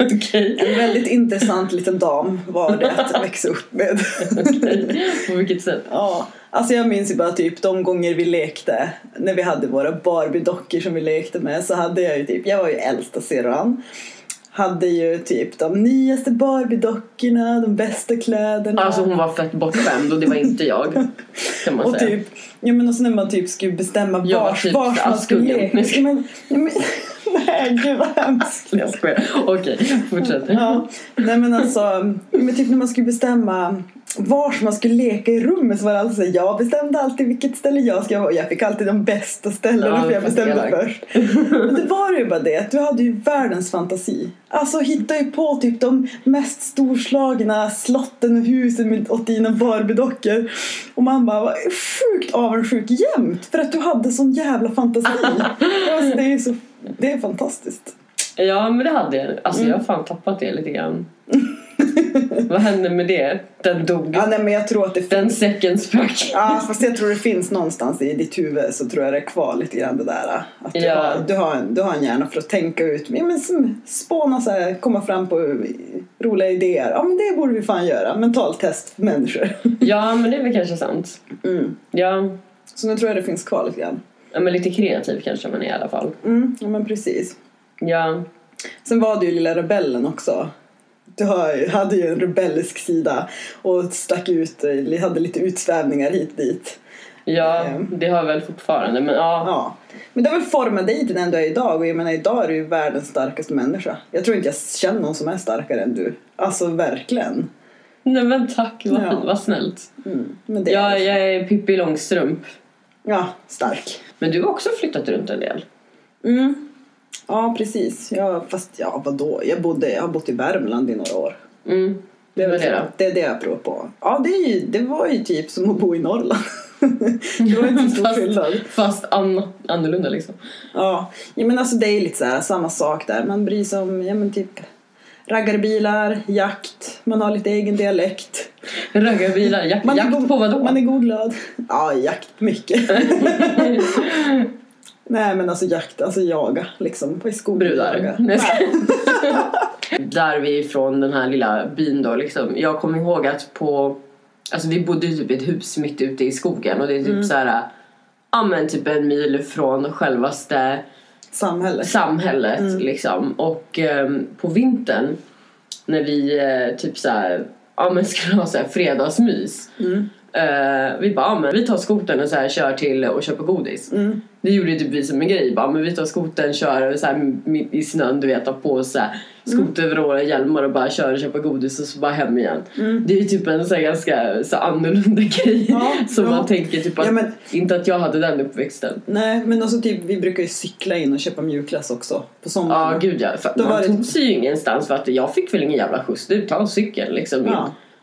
B: Okej.
C: En väldigt intressant liten dam var det att växa upp med.
B: Okej. På vilket sätt?
C: Ja, alltså jag minns ju bara typ de gånger vi lekte när vi hade våra Barbie-dockor som vi lekte med så hade jag ju typ, jag var ju äldsta syrran hade ju typ de nyaste Barbie-dockorna, de bästa kläderna.
B: Alltså hon var fett bortskämd och det var inte jag. Kan man
C: och
B: säga.
C: typ, ja men och så när man typ skulle bestämma
B: Jag var
C: vars,
B: typ
C: vars man skulle leka. Ja, men, ja, men, nej gud vad hemskt.
B: Jag skojar. Okej, fortsätt.
C: Ja, nej men alltså, men typ när man skulle bestämma vars man skulle leka i rummet så var det alltid så här, jag bestämde alltid vilket ställe jag ska vara Jag fick alltid de bästa ställena
B: Ja,
C: för jag bestämde
B: elak.
C: först. Men det var ju bara det, du hade ju världens fantasi. Alltså hitta ju på typ de mest storslagna slotten och husen med, åt dina Barbie-dockor. Och man bara var sjukt avundsjuk jämt för att du hade sån jävla fantasi. alltså, det är så, det är fantastiskt.
B: Ja men det hade jag. Alltså
C: Mm.
B: jag har fan tappat det lite grann. Vad hände med det? Den dog.
C: Ja, nej, men jag tror att det
B: Den säcken sprack.
C: Ja, fast jag tror det finns någonstans i ditt huvud så tror jag det är kvar lite grann det där. Att du,
B: Ja.
C: har, du, har, en, du har en hjärna för att tänka ut, ja, men spåna så här, komma fram på roliga idéer. Ja men det borde vi fan göra, mentalt test för människor.
B: Ja men det är väl kanske sant.
C: Mm.
B: Ja,
C: Så nu tror jag det finns kvar lite grann.
B: Ja men lite kreativ kanske man är i alla fall.
C: Mm, ja men precis.
B: Ja.
C: Sen var du ju lilla rebellen också. Du hade ju en rebellisk sida och stack ut, eh, hade lite utsvävningar hit dit.
B: Ja,
C: Ehm.
B: det har jag väl fortfarande men ja.
C: Ja. Men det har väl format dig till den du är idag och jag menar idag är du ju världens starkaste människa. Jag tror inte jag känner någon som är starkare än du. Alltså verkligen.
B: Nej men tack, vad,
C: Ja.
B: fint, vad snällt.
C: Mm. Men det
B: Ja,
C: är,
B: jag är Pippi Långstrump.
C: ja, stark.
B: Men du har också flyttat runt en del.
C: Mm. Ja, precis. Ja, fast ja, vadå? Jag, bodde, jag har bott i Värmland i några år.
B: Mm.
C: Det är, väl
B: det
C: det är det jag provar på. Ja, det, ju, det var ju typ som att bo i Norrland. det var inte så stor
B: Fast-
C: skillnad.
B: Fast an, annorlunda liksom.
C: Ja. ja, men alltså det är lite så här, samma sak där. Man bryr sig om, ja men typ raggarbilar, jakt, man har lite egen dialekt.
B: Raggarbilar, jakt,
C: Man
B: jakt
C: god-
B: på vadå?
C: Man är god glad. Ja, jakt mycket. Nej men alltså jakt, alltså jaga liksom. På i skogen
B: Brudar.
C: jaga.
B: Nej. Där vi är ifrån den här lilla byn då liksom. Jag kommer ihåg att på, alltså vi bodde ju typ i ett hus mitt ute i skogen och det är typ
C: Mm.
B: så här, ja men typ en mil från självaste
C: Samhälle.
B: samhället
C: Mm.
B: liksom. Och ehm, på vintern när vi eh, typ så här, ja men skulle ha så här fredagsmys.
C: Mm.
B: Eh, vi bara, ja, men vi tar skotern och så här, kör till och köper godis.
C: Mm.
B: Det gjorde typ vi som en grej. Bara, men vi tar skotern, kör så här, i snön, du vet, på så här, skoteroverall, hjälmar och bara kör och köper godis och så bara hem igen.
C: Mm.
B: Det är ju typ en så ganska så annorlunda grej.
C: Ja,
B: som
C: ja.
B: man tänker typ att,
C: Ja, men-
B: inte att jag hade den uppväxten.
C: Nej men alltså typ vi brukar ju cykla in och köpa mjukglass också på
B: Ja,
C: sommaren.
B: gud ja. För
C: Då var
B: man
C: det-
B: tog sig ju ingenstans för att jag fick väl ingen jävla skjuts. Du, ta cykeln liksom. in.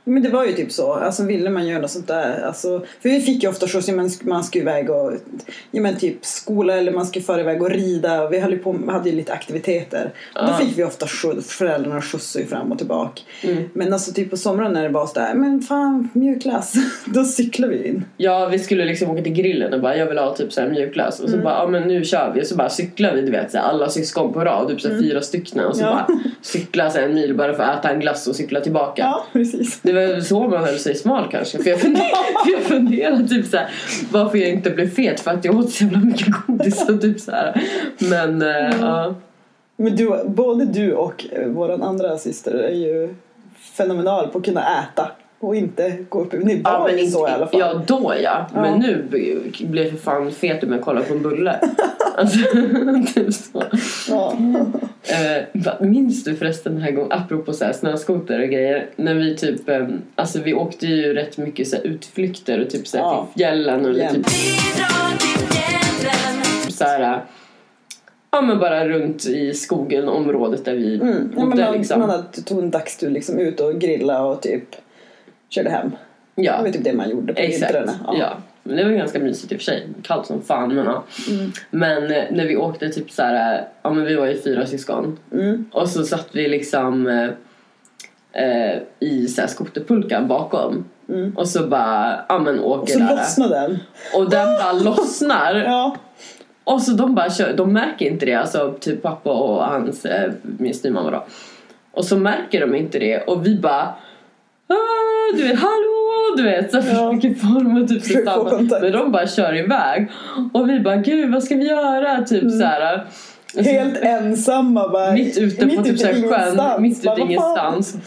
C: Men det var ju typ så, alltså ville man göra något sånt där, alltså, för vi fick ju ofta skjuts, men man skulle iväg och, ja men typ skola eller man skulle fara iväg och rida och vi höll på, hade ju lite aktiviteter. Och då fick vi ofta skjuts, föräldrarna skjutsade ju fram och tillbaka.
B: Mm.
C: Men alltså typ på somrarna när det var sådär, men fan mjukglass, då cyklar vi in.
B: Ja, vi skulle liksom åka till grillen och bara jag vill ha typ så här mjukglass och så
C: Mm.
B: bara ja men nu kör vi och så bara cyklar vi du vet så här, alla syskon på rad, typ så här, fyra stycken och så
C: Mm. Ja.
B: bara cykla så här, en mil bara för att äta en glass och cykla tillbaka.
C: Ja, precis.
B: Det väl så man höll sig smal kanske. För jag funderade, jag funderade typ så här, varför jag inte blev fet för att jag åt så jävla mycket godis och typ så här. Men eh,
C: Mm.
B: ja.
C: Men du, både du och vår andra syster är ju fenomenal på att kunna äta och inte gå upp i Ni var
B: Ja, men inte,
C: så i alla fall.
B: ja då ja.
C: Ja.
B: Men nu blir jag för fan fet om jag kollar på en bulle. alltså, typ så.
C: Ja.
B: Eh, minns du förresten den här gången, apropå så här snöskoter och grejer, när vi typ, eh, alltså vi åkte ju rätt mycket så här utflykter och typ så här
C: Ja.
B: till fjällen och
C: Jämt.
B: typ så här, eh, ja men bara runt i skogen, området där vi
C: Mm. Ja, men
B: bodde
C: man,
B: liksom.
C: man tog en dagstur liksom ut och grilla och typ körde hem. Det
B: ja,
C: var typ det man gjorde på
B: exakt.
C: vintrarna.
B: Ja. Men det var ganska mysigt i och för sig. Kallt som fan men ja.
C: Mm.
B: Men eh, när vi åkte typ så här, eh, ja men vi var ju fyra syskon.
C: Mm.
B: Och så satt vi liksom eh, eh, i så här skoterpulkan bakom.
C: Mm.
B: Och så bara, ja men åker
C: Och så
B: där.
C: lossnade den.
B: Och den bara lossnar.
C: Ja.
B: Och så de bara kör, de märker inte det, alltså typ pappa och hans, eh, min styvmamma då. Och så märker de inte det och vi bara du vet hallå du vet så
C: Ja.
B: försöker få dem att typ stanna.
C: kontakt.
B: Men de bara kör iväg och vi bara gud vad ska vi göra typ
C: Mm.
B: så här. Och så-
C: Helt ensamma bara.
B: mitt ute på typ så här sjön, mitt ute ingenstans.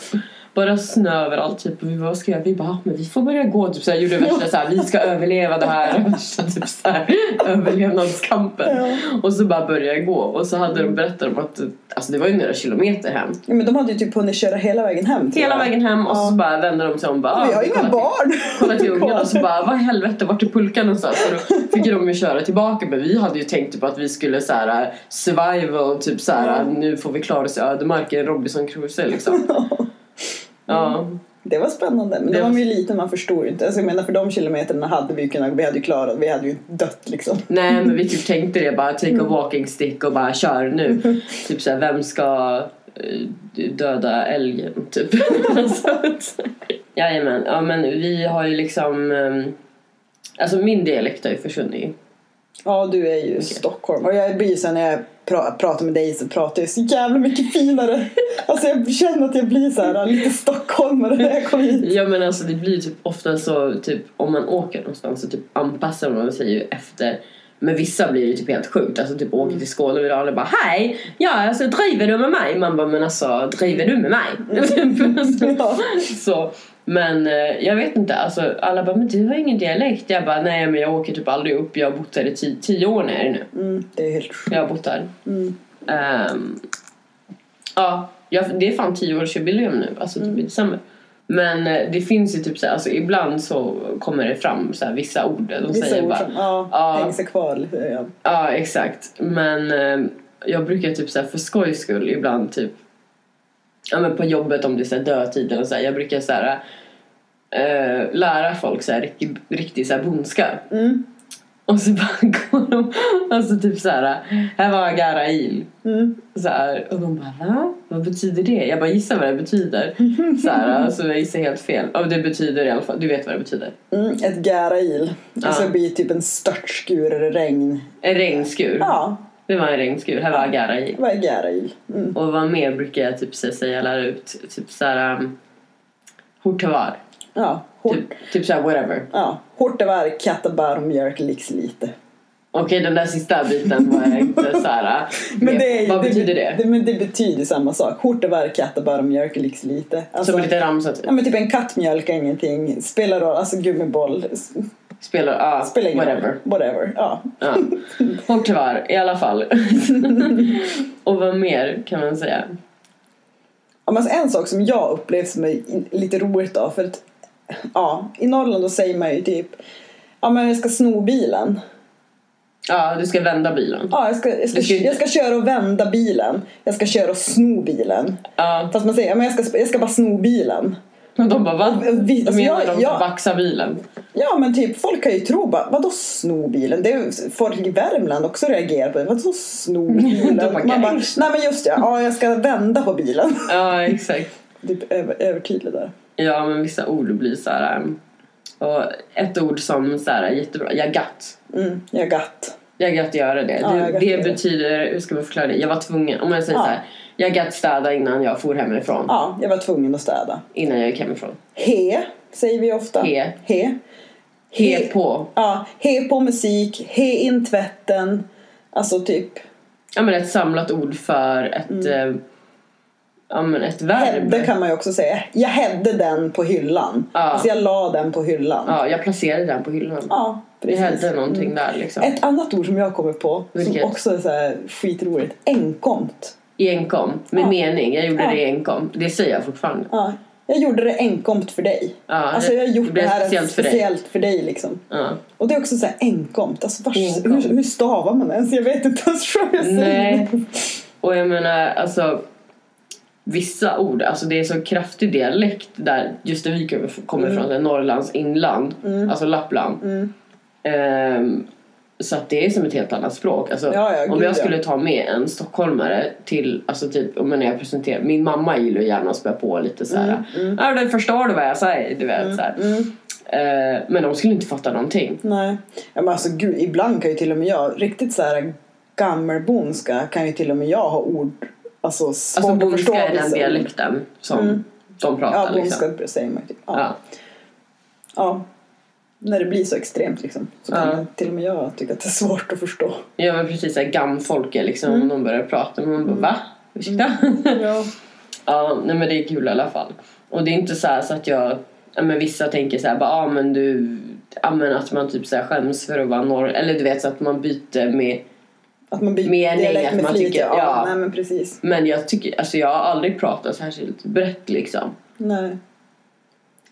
B: Bara snö överallt typ. Och vi bara, vad ska jag? Vi bara, "Ah, men vi får börja gå. Typ så här, gjorde värsta så här, vi ska överleva det här. Värsta typ så här, överlevnadskampen.
C: Ja.
B: Och så bara började jag gå. Och så hade de berättat om att alltså det var ju några kilometer hem.
C: Ja, men de hade ju typ hunnit köra hela vägen hem.
B: Hela vägen hem och så
C: Ja.
B: bara vände de sig om bara,
C: Vi
B: "Ah,
C: har inga
B: kolla till-
C: barn.
B: Kolla till ungarna och så bara, vad i helvete, vart är pulkan någonstans? Och då fick ju de ju köra tillbaka men vi hade ju tänkt typ att vi skulle så här survival, typ så här, nu får vi klara oss i ödemarken, Robinson Crusoe liksom. Ja.
C: Det var spännande. Men
B: Det
C: då var man ju liten, man förstod ju inte. Alltså, jag menar för de kilometerna hade vi ju kunnat, vi hade ju klarat, vi hade ju dött liksom.
B: Nej men vi typ tänkte det bara, take a walking stick och bara kör nu. Typ såhär, vem ska eh, döda älgen typ. Jajamän, ja men vi har ju liksom ehm, Alltså min dialekt har ju försvunnit
C: Ja, du är ju Stockholm. Och jag blir ju när jag pra- pratar med dig så pratar jag så jävla mycket finare. Alltså jag känner att jag blir så här lite stockholmare när jag kommer hit.
B: Ja men alltså det blir typ ofta så typ om man åker någonstans så typ anpassar man sig ju efter men vissa blir ju typ helt sjukt, alltså typ åker till Skåne och alla bara Hej! Ja alltså driver du med mig? Man bara men alltså driver du med mig?
C: Ja.
B: så, men eh, jag vet inte, alltså alla bara men du har ingen dialekt. Jag bara nej men jag åker typ aldrig upp, jag har bott här i tio, tio år när jag är nu.
C: Mm, det är helt sjukt.
B: Jag har bott här.
C: Mm.
B: Ehm, ja, jag, det är fan 10-årsjubileum nu, alltså typ i december. Men eh, det finns ju typ så här, alltså ibland så kommer det fram så vissa ord. De
C: Vissa
B: säger
C: ord
B: bara,
C: som ja,
B: Ja.
C: hänger sig kvar lite. Ja.
B: ja exakt. Men eh, jag brukar typ så för skojs skull ibland typ, ja men på jobbet om det är så här dödtid eller så jag brukar så här eh, lära folk så här riktig, riktig så här bondska.
C: Mm.
B: Och så bara går de, alltså typ så här, här var Agarail.
C: Mm.
B: Så här, och de bara va? Vad betyder det? Jag bara gissar vad det betyder. Så här, alltså jag gissar helt fel. Och det betyder i alla fall, du vet vad det betyder.
C: Mm, ett gärail. Alltså
B: Ja.
C: det blir typ en störtskur eller regn.
B: En regnskur.
C: Ja,
B: Det var en regnskur, här var Agarail.
C: vad är gärail? Mm.
B: Och vad mer brukar jag typ säga lära ut? Typ så här um, Hortavar.
C: Ja, hort,
B: Typ, typ så här whatever.
C: ja. Hortevar, kattabär och mjölk licks lite.
B: Okej den där sista biten var jag inte så här.
C: Men det är,
B: vad betyder det?
C: det? Men det betyder samma sak. Hortevar, kattabär och mjölk licks lite. Alltså,
B: Som en liten ramsa typ.
C: Ja men typ en katt mjölkar ingenting. Spelar roll, alltså gummiboll.
B: Spelar, ja,
C: Spelar ingen
B: whatever.
C: roll. Whatever. Ja.
B: Ja. Hortavar i alla fall. och vad mer kan man säga?
C: Ja, men alltså en sak som jag upplevt som är lite roligt då. För att ja, i Norrland då säger man ju typ Ja men jag ska sno bilen.
B: Ja, du ska vända bilen.
C: Ja jag ska, jag ska,
B: ska
C: jag ska köra och vända bilen. Jag ska köra och sno bilen.
B: Ja,
C: Fast man säger ja, men jag ska, jag ska bara sno bilen.
B: och de bara va?
C: Vi-
B: Vad
C: alltså,
B: menar
C: jag-
B: de?
C: jag-
B: Vaxa bilen?
C: Ja men typ folk kan ju tro bara vadå sno bilen? Det är folk i Värmland också reagerar på det. Vadå sno bilen?
B: De bara,
C: Man bara, nej men just det, ja jag ska vända på bilen.
B: Ja, exakt.
C: Typ över, övertydlig där.
B: Ja, men vissa ord blir så här. um, Och ett ord som så här, är jättebra, jag gatt.
C: Mm, jag gatt.
B: Jag gatt göra det.
C: Ja,
B: det, det betyder, hur ska man förklara det? Jag var tvungen, om jag säger
C: Ja.
B: så här. Jag gatt städa innan jag for hemifrån.
C: Ja, jag var tvungen att städa.
B: Innan jag gick hemifrån.
C: He säger vi ofta.
B: He.
C: He.
B: He
C: He.
B: på.
C: Ja, he på musik, he in tvätten. Alltså typ
B: Ja men ett samlat ord för ett, eh, ja men ett verb.
C: hädde kan man ju också säga. Jag hädde den på hyllan.
B: Ja.
C: Alltså jag la den på hyllan.
B: Ja, jag placerade den på hyllan.
C: Ja,
B: Det
C: precis.
B: hände någonting där liksom.
C: Ett annat ord som jag kommer på
B: Vilket?
C: som också är så här skitroligt. Enkomt.
B: Enkom, med
C: Ja.
B: mening. Jag gjorde
C: Ja.
B: det enkom. Det säger jag fortfarande.
C: Ja, jag gjorde det enkomt för dig.
B: Ja,
C: alltså
B: det-
C: jag har gjort
B: det
C: det, här
B: speciellt för dig.
C: speciellt för dig liksom.
B: Ja.
C: Och det är också så här enkomt. Alltså vars,
B: Enkomt.
C: Hur, hur stavar man ens? Jag vet inte ens vad jag säger.
B: Nej. Och jag menar, alltså vissa ord, alltså det är så kraftig dialekt där just där vi kommer-
C: Mm.
B: är Norrlands inland, alltså Lappland.
C: Mm.
B: Ehm, så att det är som ett helt annat språk. Alltså,
C: Ja, ja,
B: om jag skulle
C: ja.
B: ta med en stockholmare till, alltså typ, om jag presenterar, min mamma gillar gärna att spä på lite så här. Ja, du förstår du vad jag säger? Du vet så här.
C: Mm.
B: Eh, men de skulle inte fatta någonting.
C: Nej. Ja, men alltså gud, ibland kan ju till och med jag, riktigt så här gammelbondska kan ju till och med jag ha ord alltså
B: Alltså bondska är den
C: ord.
B: dialekten som
C: Mm.
B: de pratar
C: Ja,
B: liksom.
C: bondska säger man ju typ. Ja.
B: Ja.
C: ja. När det blir så extremt liksom. Så kan
B: Ja.
C: till och med jag tycka att det är svårt att förstå.
B: ja men precis såhär gamfolk är liksom
C: Mm.
B: de börjar prata men man bara va? Ursäkta?
C: Ja.
B: Ja, nej men det är kul i alla fall. Och det är inte så, så att jag, ja men vissa tänker så här, bara, ja men du, ja men att man typ så här skäms för att vara norr, eller du vet så att man byter med,
C: Att man byter
B: Mening,
C: dialekt med
B: man
C: flit.
B: tycker-
C: ja.
B: ja.
C: Nej men precis.
B: men jag tycker, alltså jag har aldrig pratat särskilt brett liksom.
C: Nej.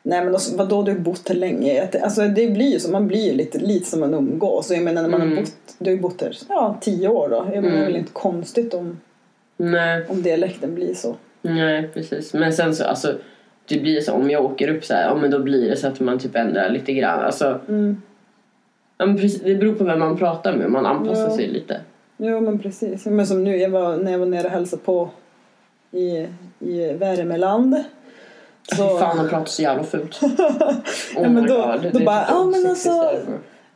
C: Nej men alltså, vadå du har bott här länge? Alltså det blir ju så, man blir ju lite, lite som man umgås. Jag menar när man
B: Mm.
C: har bott, du har ju bott här, ja tio år då. Jag menar, Det är
B: Mm.
C: väl inte konstigt om,
B: Nej,
C: om dialekten blir så.
B: nej precis. Men sen så, alltså det blir så om jag åker upp så här, ja men då blir det så att man typ ändrar lite grann. Alltså,
C: Mm.
B: ja, precis, det beror på vem man pratar med, man anpassar
C: Ja.
B: sig lite.
C: Jo men precis. Men som nu, jag var, när jag var nere och hälsade på i, i Värmeland.
B: Så... Fan han pratar så jävla fult. Oh
C: Ja, men då-
B: God,
C: då
B: är
C: bara, ja, men alltså-.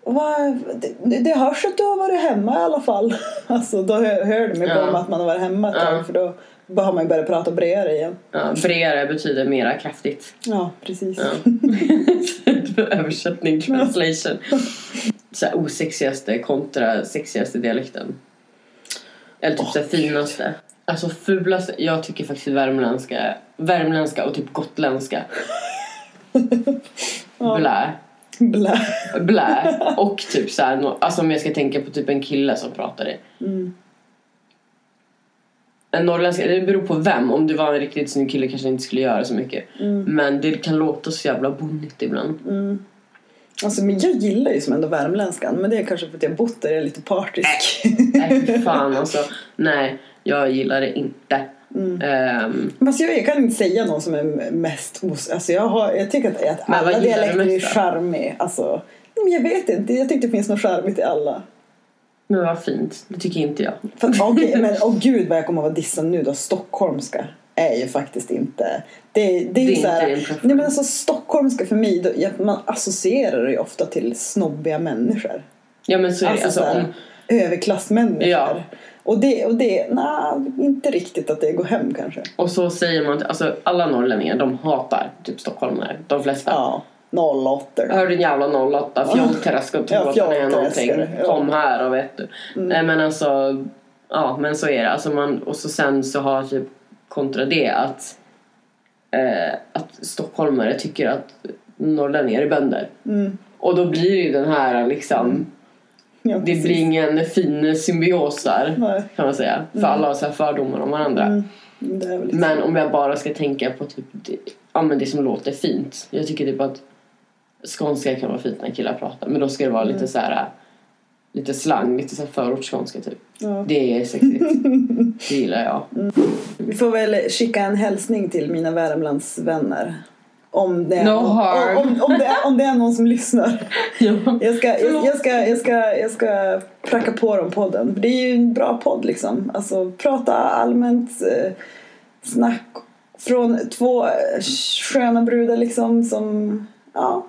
C: Va, det, det hörs att du har varit hemma i alla fall. Alltså då hör, hör de ju på
B: Ja.
C: att man har varit hemma ett tag
B: Ja.
C: för då då har man ju börjat prata bredare igen.
B: Ja, bredare betyder mera kraftigt.
C: Ja, precis.
B: Ja. Översättning, translation. Så här, osexigaste kontra sexigaste dialekten. Eller typ så här, finaste. Alltså fulaste, jag tycker faktiskt värmländska, värmländska och typ gotländska. Blä.
C: Blä.
B: Blä. Och typ så här, alltså om jag ska tänka på typ en kille som pratar det.
C: Mm.
B: En norrländska, det beror på vem. Om det var en riktigt snygg kille kanske inte skulle göra så mycket.
C: Mm.
B: Men det kan låta så jävla bonnigt ibland.
C: Mm. Alltså, men jag gillar ju som ändå värmländskan men det är kanske för att jag bott där och är lite partisk.
B: Nej fan alltså. Nej, jag gillar det inte.
C: Mm. Men alltså, jag, jag kan inte säga någon som är mest os... Alltså jag, har, jag tycker att, att alla dialekter är charmiga. Alltså, men jag vet inte, jag tycker det finns något charmigt i alla.
B: men vad fint. Det tycker inte jag.
C: För, okej, men åh gud vad jag kommer att vara dissad nu då. Stockholmska är ju faktiskt inte... Det, det är
B: Det är
C: ju så här, nej men alltså stockholmska för mig, då, man associerar det ju ofta till snobbiga människor.
B: Ja men så är det.
C: Alltså,
B: Alltså,
C: så
B: om,
C: överklassmänniskor.
B: Ja.
C: Och det, och det, nej, inte riktigt att det går hem kanske.
B: och så säger man, alltså alla norrlänningar de hatar typ stockholmare. De flesta.
C: Ja, 08.
B: Hör din jävla 08, fjollträsk och
C: Ja,
B: tro att är någonting.
C: ja.
B: Kom här och vet du.
C: Mm.
B: Nej men alltså, ja men så är det. Alltså man, och så sen så har typ kontra det att, eh, att stockholmare tycker att norrlänningar är bönder.
C: Mm.
B: Och då blir ju den här liksom,
C: Ja,
B: det blir ingen fin symbios där
C: Nej.
B: kan man säga. För alla har så fördomar om varandra.
C: Mm. Liksom-
B: Men om jag bara ska tänka på typ det, ja, men det som låter fint. Jag tycker typ att skånska kan vara fint när killar pratar. Men då ska det vara
C: Mm.
B: lite så här lite slang, lite så förortsskånska typ.
C: Ja.
B: Det är sexigt. det gillar jag.
C: Vi får väl skicka en hälsning till mina Värmlandsvänner. Om det, är
B: No
C: någon,
B: harm.
C: om, om, det, är- om det är någon som lyssnar.
B: Ja.
C: Jag ska, jag, jag, ska, jag, ska, jag ska pracka på dem podden. Det är ju en bra podd liksom. Alltså prata allmänt eh, snack från två eh, sköna brudar liksom som, ja.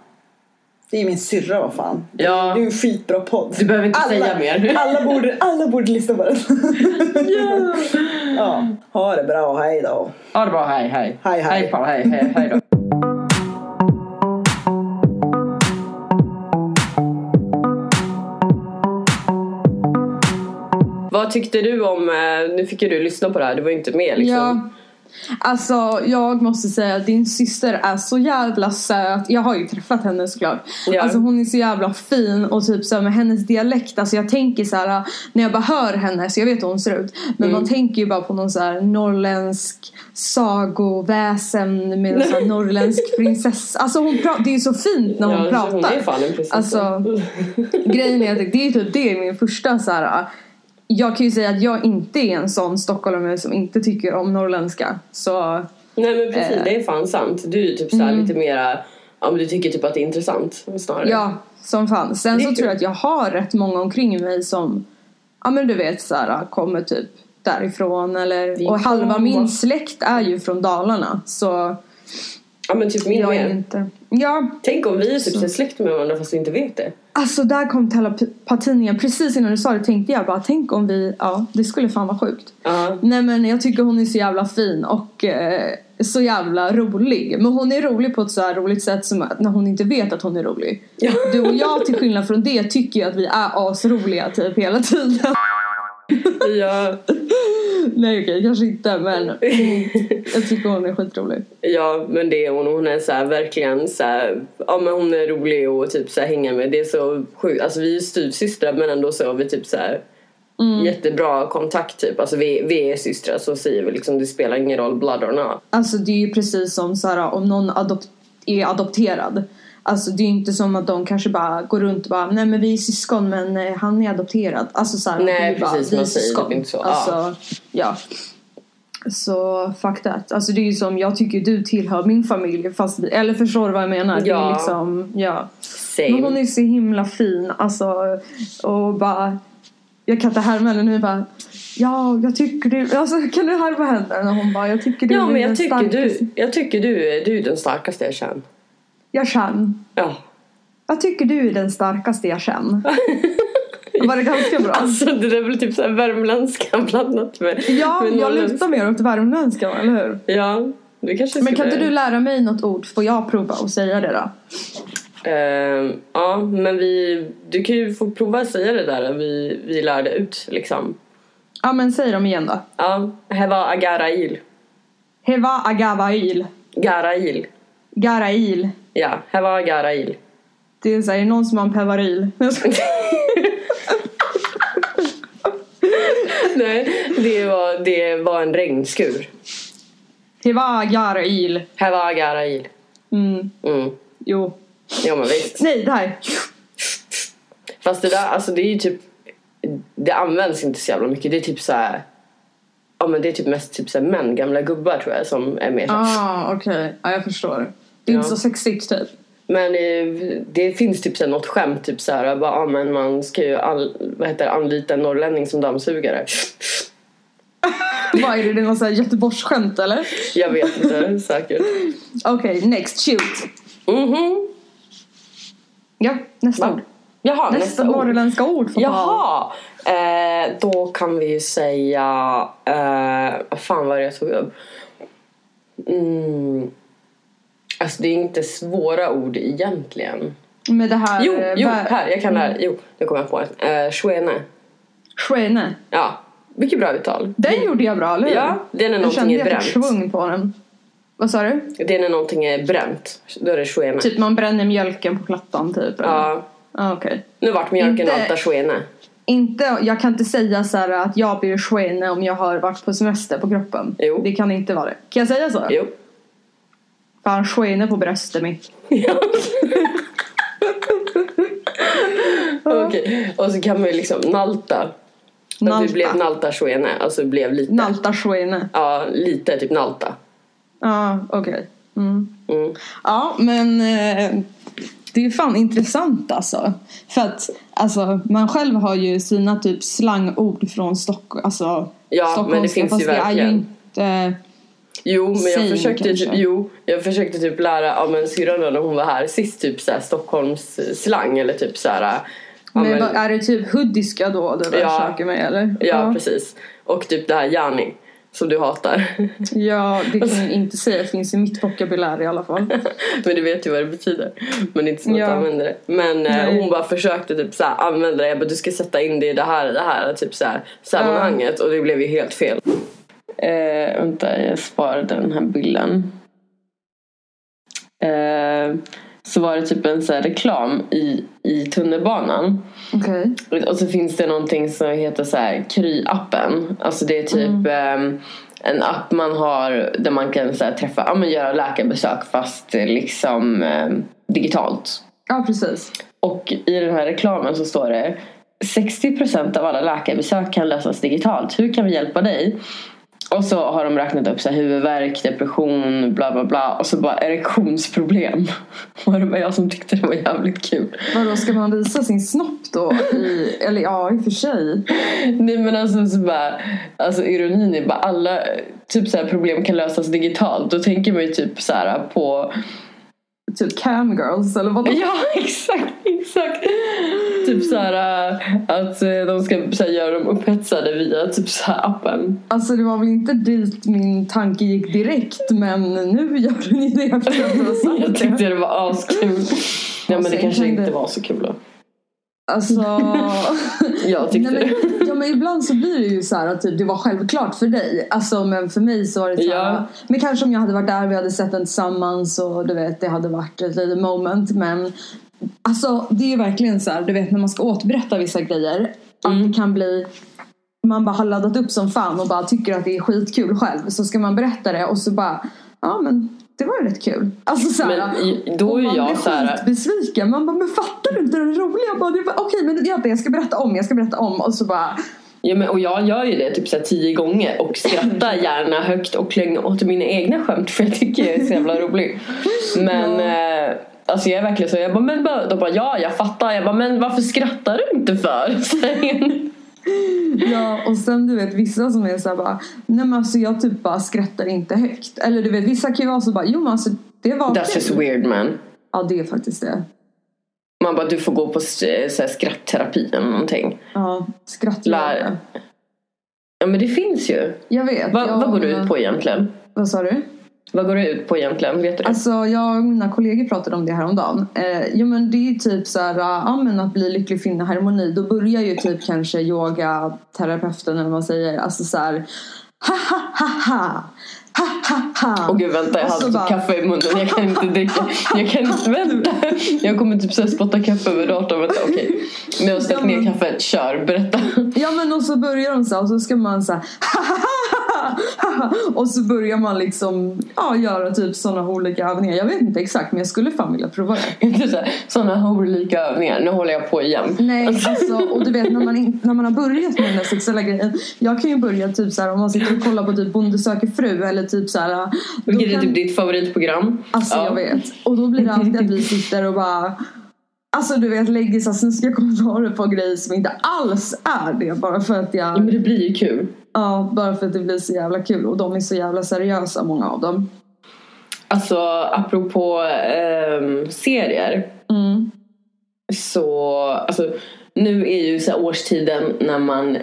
C: Det är min syrra vad fan.
B: Ja.
C: Det är en skitbra podd.
B: Du behöver inte säga mer.
C: Alla borde, alla borde lyssna på den. ja. Ha det bra, hej då.
B: Ha det bra, hej hej.
C: Hej, hej.
B: Hej hej, hej då. Vad tyckte du om, eh, nu fick ju du lyssna på det här, du var ju inte med liksom.
A: Ja. Alltså jag måste säga att din syster är så jävla söt. Jag har ju träffat henne såklart.
B: Ja.
A: Alltså hon är så jävla fin och typ så här med hennes dialekt. Alltså jag tänker så här när jag bara hör henne så jag vet hur hon ser ut. Men
B: Mm.
A: man tänker ju bara på någon så här norrländsk sagoväsen med en så här norrländsk prinsessa. Alltså hon pratar, det är ju så fint när hon
B: Ja,
A: pratar.
B: Hon är fan en prinsessa.
A: Alltså, grejen är att det är typ det är min första så här. Jag kan ju säga att jag inte är en sån stockholmare som inte tycker om norrländska. Så
B: Nej men precis,
A: Eh.
B: det är fan sant. Du är typ såhär
A: Mm.
B: lite mera, ja men du tycker typ att det är intressant snarare.
A: ja, som fan. Sen så
B: kul.
A: tror jag att jag har rätt många omkring mig som, ja men du vet så här, kommer typ därifrån eller och halva min släkt är ju från Dalarna så
B: Ja men typ min
A: Jag
B: med.
A: inte... Ja,
B: Tänk om vi är typ
A: Så.
B: släkt med varandra fast vi inte vet det.
A: alltså där kom telepatin igen. Precis innan du sa det tänkte jag bara, tänk om vi... Ja, det skulle fan vara sjukt.
B: Ja.
A: Nej men jag tycker hon är så jävla fin och eh, så jävla rolig. Men hon är rolig på ett så här roligt sätt som när hon inte vet att hon är rolig.
B: Ja.
A: Du och jag till skillnad från det tycker ju att vi är asroliga typ hela tiden.
B: Ja.
A: Nej okej, kanske inte men jag tycker hon är skitrolig.
B: Ja men det är hon. Hon är så här, verkligen så här, Ja men hon är rolig och typ så här, hänga med. Det är så sjukt. Alltså vi är styvsystrar men ändå så har vi typ så här jättebra kontakt typ. Alltså vi, vi är systrar så säger vi liksom det spelar ingen roll blood or not.
A: Alltså det är ju precis som så här, om någon adop- är adopterad. Alltså det är inte som att de kanske bara går runt och bara nej men vi är syskon men eh, han är adopterad. Alltså så här,
B: Nej, precis,
A: vi är
B: man säger typ inte så.
A: Alltså, ja. Så fuck that. Alltså det är ju som, jag tycker du tillhör min familj fast vi, eller förstår du vad jag menar? Det är
B: Ja.
A: liksom, ja.
B: Same.
A: Men hon är så himla fin alltså och bara jag kan inte härma henne nu bara Ja, jag tycker du, alltså kan du härma henne? När hon bara, jag tycker du
B: Ja
A: är
B: men
A: den
B: jag tycker,
A: starkaste.
B: du, jag tycker du, du är den starkaste jag känner.
A: Jag känner.
B: Ja.
A: Jag tycker du är den starkaste jag känner. Var det ganska bra?
B: Alltså det där är väl typ så här värmländska blandat med
A: ja,
B: med
A: jag lutar mer åt värmländska, eller hur?
B: Ja, det kanske
A: Men kan inte du lära mig något ord? Får jag prova och säga det då?
B: Ehm, ja, men vi, du kan ju få prova att säga det där vi, vi lärde ut liksom.
A: Ja, men säg dem igen då.
B: Ja, här var agarail.
A: Heva agavail.
B: Garail.
A: Garail.
B: Ja, här var agarail.
A: Det är så här, är det någon som har en pevaril?
B: Nej, det var, det var en regnskur.
A: Heva garail.
B: Här var agarail.
A: Mm,
B: Mm.
A: jo.
B: Ja men visst.
A: Nej, där.
B: Fast det där, alltså det är ju typ Det används inte så jävla mycket. Det är typ så här. Ja men det är typ mest typ så här män, gamla gubbar tror jag som är med.
A: Ah, okej. Ja, jag förstår. Det är inte
B: Ja.
A: så sexigt typ.
B: Men eh, det finns typ så något skämt typ så här, bara, ja, men man ska ju all, vad heter anlita en norrlänning som dammsugare.
A: Vad är det? Det är någon sån här Göteborgsskämt eller?
B: Jag vet inte säkert.
A: Okej, next. Shoot.
B: Mhm.
A: Ja, nästa
B: Va?
A: ord.
B: Jaha,
A: Nästa,
B: nästa ord.
A: norrländska ord fan.
B: Jaha! Eh, då kan vi ju säga... Eh, vad fan var det jag tog upp? Mm. Alltså det är inte svåra ord egentligen.
A: Med det här...
B: Jo,
A: eh,
B: jo
A: vär-
B: här, jag kan det här. Jo, nu kommer jag på det. Eh, Schwene.
A: Skene.
B: Ja, mycket bra uttal.
A: Den gjorde jag bra, eller hur?
B: Ja, det är när
A: jag
B: någonting
A: kände
B: är
A: jag fick
B: bränt.
A: svung på den. Vad sa du?
B: Det är när någonting är bränt. Då är det Schwene.
A: Typ man bränner mjölken på plattan typ? eller?
B: Ja,
A: Ah, okej.
B: nu vart mjölken
A: Inte-
B: alta Schwene.
A: Inte, jag kan inte säga så här att jag blir skene om jag har varit på semester på kroppen.
B: Jo.
A: Det kan inte vara det. Kan jag säga så?
B: Jo.
A: Fan skene på bröstet mitt.
B: Ja. Okej, och så kan man ju liksom nalta. Nalta. Du blev nalta Schwene, alltså blev lite.
A: Nalta skene.
B: Ja, lite typ nalta.
A: Ja, okej. Mm.
B: Mm.
A: Ja, men eh, det är fan intressant alltså. För att alltså, man själv har ju sina typ slangord från Stockholm. Alltså,
B: Ja, men det finns ju
A: fast det är ju
B: verkligen.
A: inte...
B: Jo, men jag
A: Säg
B: försökte typ, jo, jag försökte typ lära, ja men syrran då när hon var här sist typ såhär Stockholms slang eller typ såhär. Ja,
A: Men,
B: men,
A: är det typ hoodiska då du
B: Ja.
A: försöker med eller?
B: ja, precis. Och typ det här Jani som du hatar.
A: Ja, det kan jag inte säga. Det finns i mitt vokabulär i alla fall.
B: Men du vet ju vad det betyder. Men det är inte så att
A: Ja.
B: du använder det. Men eh, hon bara försökte typ såhär använda det. Jag bara du ska sätta in det i det här, det här typ såhär sammanhanget. Och det blev ju helt fel. Eh, vänta, jag sparade den här bilden. Eh, så var det typ en så reklam i, i tunnelbanan.
A: Okej.
B: Och så finns det någonting som heter så här Kry-appen. Alltså det är typ ehm, en app man har där man kan så här, träffa, ja men göra läkarbesök fast eh, liksom ehm, digitalt.
A: Ja, precis.
B: Och i den här reklamen så står det 60% av alla läkarbesök kan lösas digitalt. Hur kan vi hjälpa dig? Och så har de räknat upp så här, huvudvärk, depression, bla bla bla. Och så bara erektionsproblem. Och det var jag som tyckte det var jävligt kul.
A: Vadå, ska man visa sin snopp då? I, eller ja, i och för sig.
B: Nej men alltså så bara, alltså ironin är bara alla typ så här problem kan lösas digitalt. Då tänker man ju typ så här på
A: Typ camgirls eller vad?
B: Ja exakt, exakt. Typ så här äh, att äh, de ska så här, göra dem upphetsade via typ så här appen.
A: Alltså det var väl inte dit min tanke gick direkt men nu gör den ju det efter att du har sagt
B: Jag tyckte det var askul. Ja men det
A: sen
B: kanske inte var så kul då.
A: Alltså...
B: Jag tyckte
A: Nej, men, ja men ibland så blir det ju så här att typ, det var självklart för dig. Alltså men för mig så var det så här,
B: Ja.
A: Men kanske om jag hade varit där vi hade sett den tillsammans och du vet det hade varit ett litet moment men Alltså det är ju verkligen så här, du vet när man ska återberätta vissa grejer att
B: Mm.
A: det kan bli man bara har laddat upp som fan och bara tycker att det är skitkul själv så ska man berätta det och så bara ja men det var ju rätt kul. Alltså så här,
B: Men då är
A: man
B: jag
A: blir
B: så här-
A: skitbesviken. Man bara men fattar du inte det roliga? Jag bara, Okej men jag, jag ska berätta om, jag ska berätta om och så bara
B: Ja, men, och jag gör ju det typ så tio gånger och skrattar gärna högt och klänger åt mina egna skämt för jag tycker jag är så jävla rolig. Men eh, alltså jag är verkligen så, jag bara, men, de bara ja jag fattar, jag bara men varför skrattar du inte för?
A: Ja, och sen du vet vissa som är såhär bara Nej men alltså jag typ bara skrattar inte högt. Eller du vet vissa kan ju vara så bara Jo men alltså det var
B: That's just weird man.
A: Ja det är faktiskt det.
B: Man bara du får gå på s- så här, skrattterapi eller någonting.
A: Ja, skratt
B: Lär- Ja men det finns ju.
A: Jag vet.
B: Va,
A: jag,
B: vad går du ut på egentligen?
A: Vad sa du?
B: Vad går du ut på egentligen? Vet du det?
A: Alltså jag och mina kollegor pratade om det här om dagen. Eh, jo men det är typ så här, ja men att bli lycklig, finna harmoni. Då börjar ju typ kanske yogaterapeuten eller vad man säger. Alltså så här, ha ha ha ha. Ha ha ha.
B: Åh gud vänta jag
A: Och
B: har typ
A: bara-
B: kaffe i munnen. Jag kan inte dricka. Jag kan inte vänta. Jag kommer typ så här spotta kaffe över datorn. Vänta okej. Men jag har ställt ner kaffet. Kör, berätta.
A: Ja men och så börjar de så här, och så ska man så här, och så börjar man liksom ja, göra typ sådana olika övningar. Jag vet inte exakt men jag skulle fan vilja prova det.
B: Inte sådana olika övningar. Nu håller jag på igen.
A: Nej alltså och du vet när man, in, när man har börjat med den där sexuella grejen. Jag kan ju börja typ så här om man sitter och kollar på typ Bonde söker fru eller typ så här.
B: Vilket är
A: kan-
B: typ ditt favoritprogram?
A: Alltså
B: Ja.
A: jag vet. Och då blir det alltid att vi sitter och bara Alltså du vet lägger så snuskiga kommentarer på grejer som inte alls är det bara för att
B: Ja,
A: jag
B: men det blir ju kul.
A: Ja, bara för att det blir så jävla kul och de är så jävla seriösa många av dem.
B: Alltså apropå ehm, serier.
A: Mm.
B: Så alltså, nu är ju så årstiden när man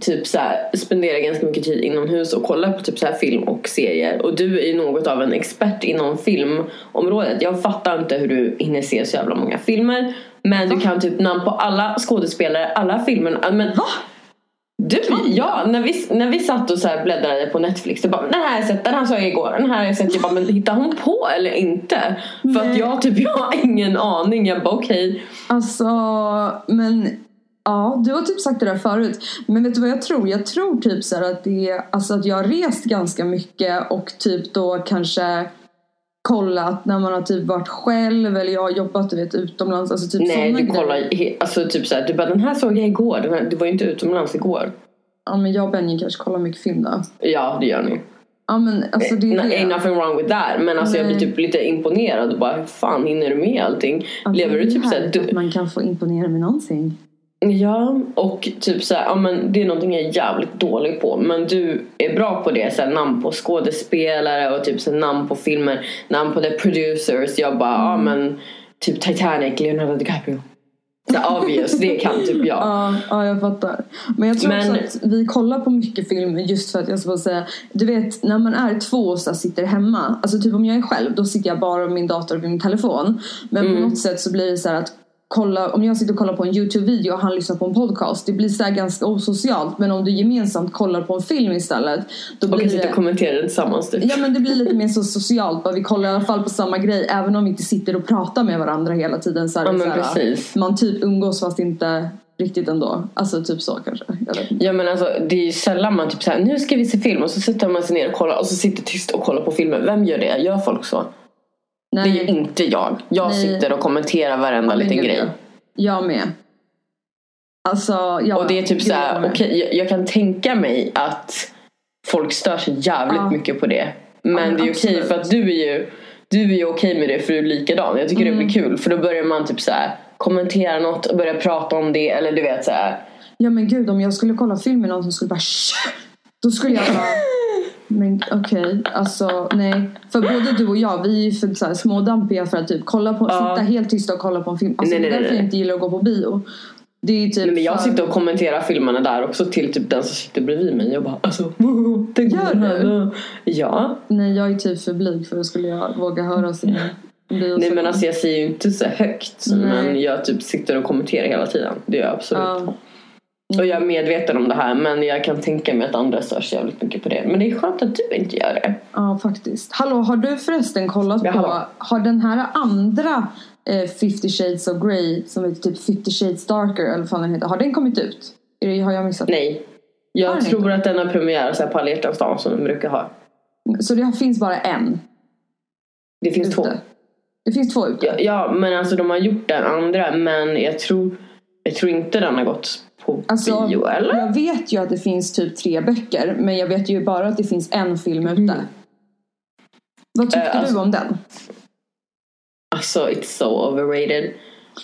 B: typ så spenderar ganska mycket tid inomhus och kollar på typ så här film och serier. Och du är ju något av en expert inom filmområdet. Jag fattar inte hur du hinner se så jävla många filmer. Men du kan typ namn på alla skådespelare, alla filmer. Men, Va? Du, ja, när vi, när vi satt och så här bläddrade på Netflix, det bara, den här har jag sett, den här såg jag igår, den här har jag sett. Jag bara, men hittar hon på eller inte? För att
A: Nej.
B: jag typ, jag har ingen aning. Jag bara, okej.
A: Alltså, men ja, du har typ sagt det där förut. Men vet du vad jag tror? Jag tror typ så att det är, alltså att jag har rest ganska mycket och typ då kanske kollat när man har typ varit själv eller jag har jobbat du vet utomlands. Alltså typ
B: Nej, du
A: grejer.
B: kollar, he- alltså typ såhär, du bara, den här såg jag igår, den här, du var ju inte utomlands igår.
A: Ja men jag och Benji kanske kollar mycket film då.
B: Ja, det gör ni.
A: Ja men alltså det är
B: No,
A: det.
B: ain't nothing wrong with that. Men alltså jag blir
A: Nej.
B: typ lite imponerad och bara, hur fan hinner du med allting?
A: Ja,
B: Lever du typ såhär, du,
A: att man kan få imponera med någonting.
B: Ja, och typ så här, ja men det är någonting jag är jävligt dålig på. Men du är bra på det, så här, namn på skådespelare och typ så här, namn på filmer, namn på the producers. Jag bara, ja
A: Mm.
B: men typ Titanic, Leonardo DiCaprio. Så här, obvious, det kan typ jag.
A: Ja, ja, jag fattar. Men jag tror
B: Men-
A: också att vi kollar på mycket film just för att jag ska bara säga Du vet när man är två och så sitter hemma Alltså typ om jag är själv då sitter jag bara med min dator och min telefon Men
B: Mm.
A: på något sätt så blir det så här att kolla, Om jag sitter och kollar på en Youtube-video och han lyssnar på en podcast Det blir så här ganska osocialt Men om du gemensamt kollar på en film istället Då
B: Och
A: blir
B: kan sitta och kommentera det tillsammans typ.
A: Ja men det blir lite mer så socialt, bara vi kollar i alla fall på samma grej även om vi inte sitter och pratar med varandra hela tiden så
B: Ja,
A: här. Man typ umgås fast inte riktigt ändå. Alltså typ så kanske.
B: Ja men alltså det är ju sällan man typ såhär, nu ska vi se film och så sätter man sig ner och kollar och så sitter tyst och kollar på filmen. Vem gör det? Gör folk så? Det är ju inte jag. Jag
A: Nej.
B: sitter och kommenterar varenda liten grej.
A: ja. Jag med. Alltså, ja.
B: Och det är typ så här,
A: jag
B: okej jag, jag kan tänka mig att folk stör sig jävligt
A: Ja.
B: mycket på det. Men
A: men
B: det är okej
A: absolut.
B: för att du är ju du är ju okej med det för du är likadan. Jag tycker det blir kul för då börjar man typ så här kommentera något och börja prata om det eller du vet så här.
A: Ja men gud om jag skulle kolla film med någon som skulle bara "Shh!" Då skulle jag bara Men okej, alltså nej. För både du och jag, vi är ju för så här, smådampiga för att typ kolla på,
B: Ja.
A: sitta helt tysta och kolla på en film. Alltså
B: Nej, nej,
A: det är
B: nej,
A: därför jag inte gillar att gå på bio. Det är typ
B: Nej, men jag
A: för-
B: sitter och kommenterar filmerna där också till typ den som sitter bredvid mig. Jag bara alltså. Det
A: Gör du?
B: Ja.
A: Nej jag är typ för blyg för att skulle jag våga höra sin bio.
B: Nej men alltså jag säger ju inte så högt.
A: Nej.
B: Men jag typ sitter och kommenterar hela tiden. Det gör jag absolut.
A: Ja.
B: Och jag är medveten om det här men jag kan tänka mig att andra stör sig jävligt mycket på det. Men det är skönt att du inte gör det.
A: Ja, faktiskt. Hallå, har du förresten kollat
B: Ja,
A: på...
B: hallå.
A: Har den här andra eh, 50 shades of Grey som heter typ 50 shades darker eller vad fan den heter. Har den kommit ut? Det, har jag missat?
B: Nej. Jag tror
A: inte?
B: att den har premiär så här på alla hjärtans dag som de brukar ha.
A: Så det finns bara en
B: Det finns
A: ute?
B: två.
A: Det finns två ute?
B: Ja, ja men alltså de har gjort den andra men jag tror, jag tror inte den har gått på
A: Alltså,
B: bio eller?
A: Jag vet ju att det finns typ tre böcker men jag vet ju bara att det finns en film ute. Vad tyckte
B: alltså-
A: du om den?
B: Alltså it's so overrated.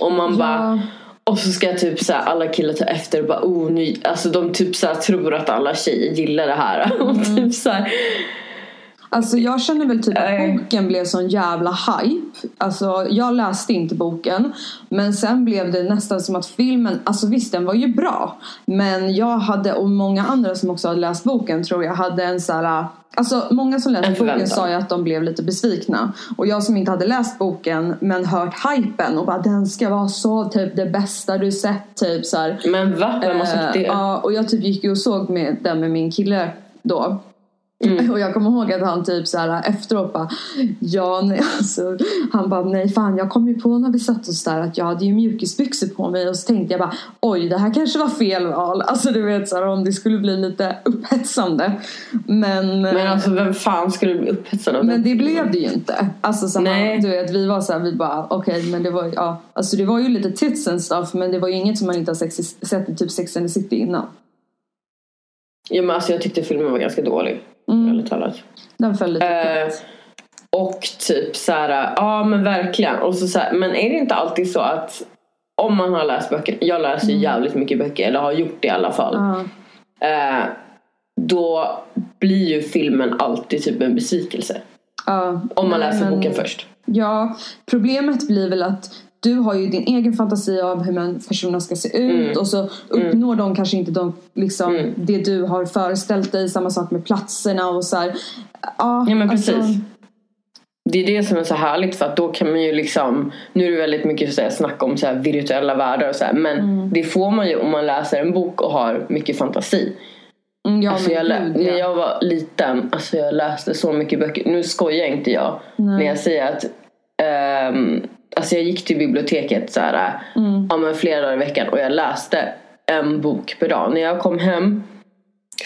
B: Och man bara Och så ska typ så alla killar ta efter och bara oh ny, alltså de typ så tror att alla tjejer gillar det här.
A: Mm.
B: Och typ så här,
A: Alltså jag känner väl typ att boken blev sån jävla hype. Alltså jag läste inte boken. Men sen blev det nästan som att filmen, alltså visst den var ju bra. Men jag hade, och många andra som också hade läst boken tror jag hade en så här. Alltså många som läste boken sa ju att de blev lite besvikna. Och jag som inte hade läst boken men hört hypen och bara den ska vara så typ det bästa du sett typ så här.
B: men va? Vem har sagt det?
A: Eh, Ja, och jag typ gick ju och såg med den med min kille då.
B: Mm.
A: Och jag kommer ihåg att han typ så här efteråt bara Ja, nej, alltså, han bara nej fan jag kom ju på när vi satt oss där att jag hade ju mjukisbyxor på mig och så tänkte jag bara oj det här kanske var fel val. Alltså du vet så här, om det skulle bli lite upphetsande. Men,
B: Men alltså vem fan skulle bli upphetsad av
A: men
B: det?
A: det blev det ju inte. Alltså så här, du vet vi var så här, vi bara okej men det var ja alltså det var ju lite tits and stuff men det var ju inget som man inte har sex, sett i typ Sex and the City innan.
B: Ja, men alltså jag tyckte filmen var ganska dålig.
A: Mm.
B: Ärligt talat.
A: Den föll lite
B: Eh, och typ så här, ja men verkligen. Och så, så här, men är det inte alltid så att om man har läst böcker, jag läser ju jävligt mycket böcker, eller har gjort det i alla fall.
A: Ja.
B: Eh, då blir ju filmen alltid typ en besvikelse.
A: Ja,
B: Om man läser
A: men-
B: boken först.
A: Ja, problemet blir väl att du har ju din egen fantasi av hur man, personerna ska se ut
B: Mm.
A: och så uppnår de kanske inte de, liksom,
B: Mm.
A: det du har föreställt dig. Samma sak med platserna och så här. Ja,
B: Ja men precis.
A: alltså,
B: Det är det som är så härligt för att då kan man ju liksom Nu är det väldigt mycket så här, snack om så här, virtuella världar och så här, Men
A: Mm.
B: det får man ju om man läser en bok och har mycket fantasi
A: mm, ja,
B: alltså jag
A: gud,
B: När
A: ja.
B: jag var liten, alltså jag läste så mycket böcker Nu skojar inte jag när jag säger att ehm, Alltså jag gick till biblioteket så här,
A: Mm.
B: ja, men flera dagar i veckan och jag läste en bok per dag. När jag kom hem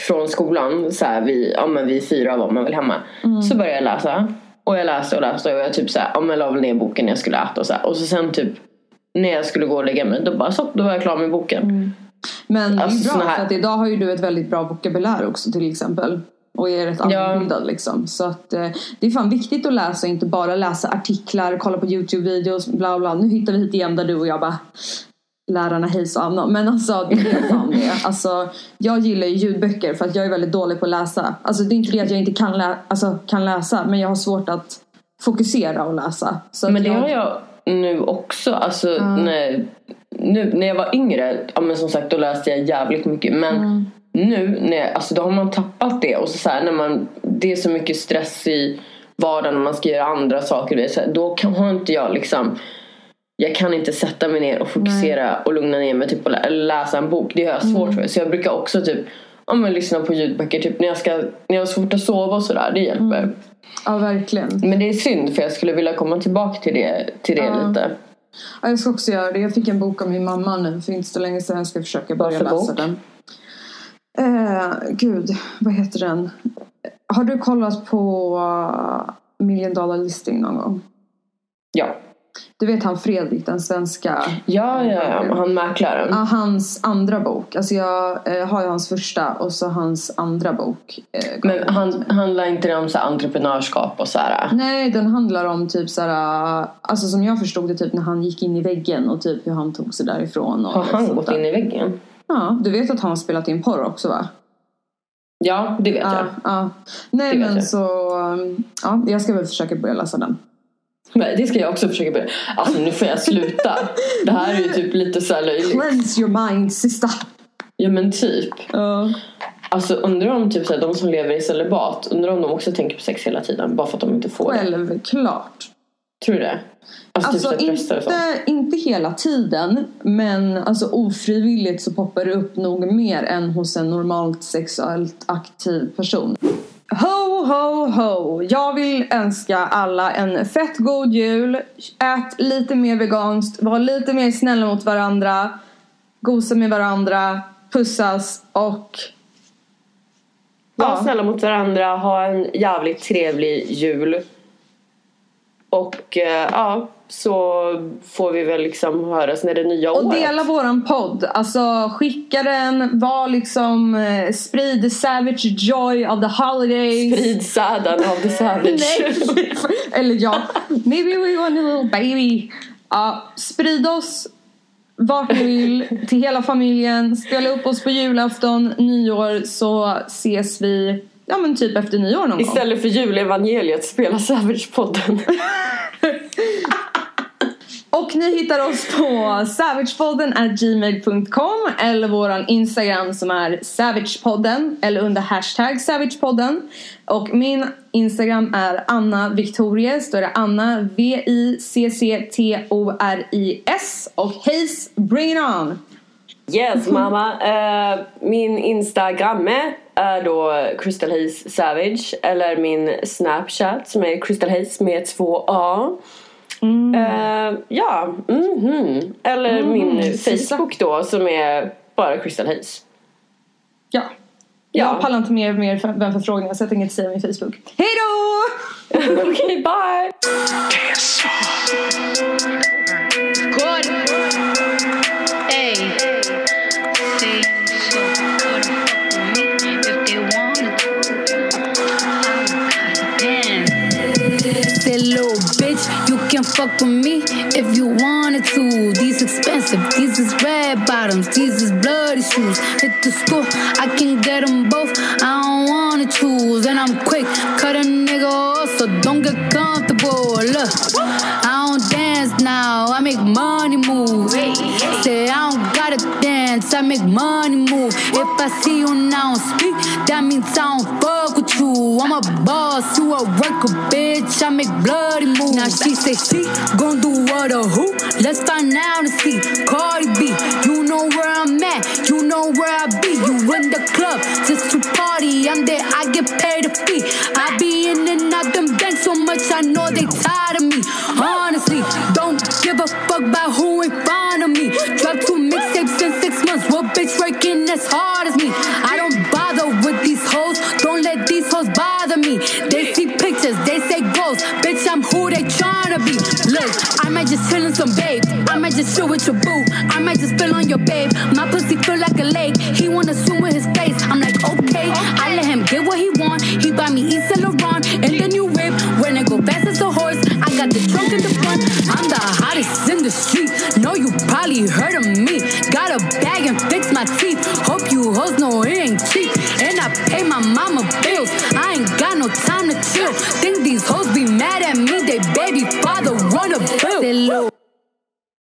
B: från skolan, så här, vid, ja, men vid fyra var man väl hemma.
A: Mm.
B: Så började jag läsa. Och jag läste och läste och jag typ så här, ja, men la väl ner boken jag skulle äta och så här. Och så sen typ när jag skulle gå och lägga mig, då bara så, då var jag klar med boken.
A: Mm. Men det är
B: Alltså,
A: bra för att idag har ju du ett väldigt bra vokabulär också till exempel. Och är rätt
B: Ja.
A: allmänbildad liksom. Så att eh, det är fan viktigt att läsa inte bara läsa artiklar, kolla på Youtube-videos, bla bla. Nu hittar vi hit igen där du och jag bara lärarna hejs och Anna. Men alltså det är fan det. Alltså, jag gillar ju ljudböcker för att jag är väldigt dålig på att läsa. Alltså det är inte det att jag inte kan, lä- alltså, kan läsa men jag har svårt att fokusera och läsa. Så
B: Men det
A: jag,
B: har jag nu också. Alltså, när, nu, när jag var yngre, ja, men som sagt då läste jag jävligt mycket. Men
A: Mm.
B: Nu, när, alltså, då har man tappat det. Och så, så här, när man, det är så mycket stress i vardagen när man ska göra andra saker. Så här, då kan, har inte jag liksom jag kan inte sätta mig ner och fokusera och lugna ner mig typ, och lä- läsa en bok. Det har jag svårt för. Så jag brukar också typ ja, men, lyssna på ljudböcker typ, när, jag ska, när jag har svårt att sova och sådär. Det hjälper.
A: Ja verkligen.
B: Men det är synd för jag skulle vilja komma tillbaka till det, till det
A: Ja.
B: lite.
A: Ja, jag ska också göra det. Jag fick en bok av min mamma nu för inte så länge sedan. Jag ska försöka börja läsa
B: bok?
A: den. Eh, gud, vad heter den? Har du kollat på uh, Million Dollar Listing någon gång?
B: Ja.
A: Du vet han Fredrik, den svenska
B: Ja, ja, ja. Han mäklaren.
A: Hans andra bok. Alltså jag eh, har ju hans första och så hans andra bok. Eh,
B: Men han, handlar inte det om så här entreprenörskap och så här?
A: Nej, den handlar om typ såhär, alltså som jag förstod det typ när han gick in i väggen och typ hur han tog sig därifrån. Och
B: Har han gått in i väggen?
A: Ja, du vet att han har spelat in porr också va?
B: Ja, det vet
A: Ja,
B: jag.
A: ja. Nej
B: Det
A: men
B: jag.
A: så, ja jag ska väl försöka börja läsa den.
B: Men det ska jag också försöka börja. Alltså nu får jag sluta. Det här är ju typ lite så här löjligt.
A: Cleanse your mind sista.
B: Ja men typ.
A: Ja.
B: Alltså undrar om typ så här, de som lever i celibat, undrar om de också tänker på sex hela tiden bara för att de inte får det.
A: Självklart.
B: Tror du det? Alltså,
A: Alltså
B: typ så här präster och sånt.
A: inte, inte hela tiden men alltså ofrivilligt så poppar det upp nog mer än hos en normalt sexuellt aktiv person. Ho, ho, ho! Jag vill önska alla en fett god jul. Ät lite mer veganskt, var lite mer snälla mot varandra. Gosa med varandra, pussas och...
B: Var
A: Ja.
B: snälla mot varandra, ha en jävligt trevlig jul. Och eh, ja, så får vi väl liksom höras när det nya
A: Och
B: året.
A: dela våran podd. Alltså skicka den, var liksom, eh, sprid the savage joy of the holidays.
B: Sprid säden av the savage.
A: Nej, eller ja, maybe we want a little baby. Ja, sprid oss vart ni vill, till hela familjen. Spela upp oss på julafton, nyår så ses vi, ja men typ efter nyår någon gång.
B: Istället för julevangeliet spela Savage-podden.
A: Och ni hittar oss på savagepodden gmail.com eller våran Instagram som är savagepodden eller under hashtag savagepodden. Och min Instagram är Anna Victorias, då är det Anna V-I-C-C-T-O-R-I-S och Hayes Bring It On!
B: Yes mamma. Eh, min Instagram är då Crystal Hayes Savage. Eller min Snapchat som är Crystal Hayes med två A. Eh, ja, mhm. Eller min
A: sista.
B: Facebook då som är bara Crystal Hayes.
A: Ja.
B: Ja.
A: Jag pallar inte mer, mer för- vänförfrågningar så jag tänker inte säga min Facebook. Hej då!
B: Okej, bye!
D: Can fuck with me if you wanted to. These expensive, these is red bottoms, these is bloody shoes. Hit the store, I can get them both. I don't wanna choose, and I'm quick, cut a nigga off, so don't get comfortable. Look, I don't dance now, I make money move. Say I don't gotta I make money move. If I see you now speak, that means I don't fuck with you. I'm a boss, you a worker, bitch. I make bloody moves. Now she say she gon' do what or who? Let's find out and see. Cardi B, you know where I'm at, you know where I be. You in the club just to party. I'm there, I get paid a fee. I be in and out them banks so much, I know they tired of me. Honestly, don't give a fuck about who in front In some babe. I might just chill with your boo. I might just spill on your babe. My pussy feel like a lake. He wanna swim with his face. I'm like, okay. I let him get what he want. He buy me East Saint Laurent and the new whip. When I go fast as a horse, I got the trunk in the front. I'm the hottest in the street. Know you probably heard of me. Got a bag and fix my teeth. Hope you hoes know it ain't cheap. And I pay my mama time to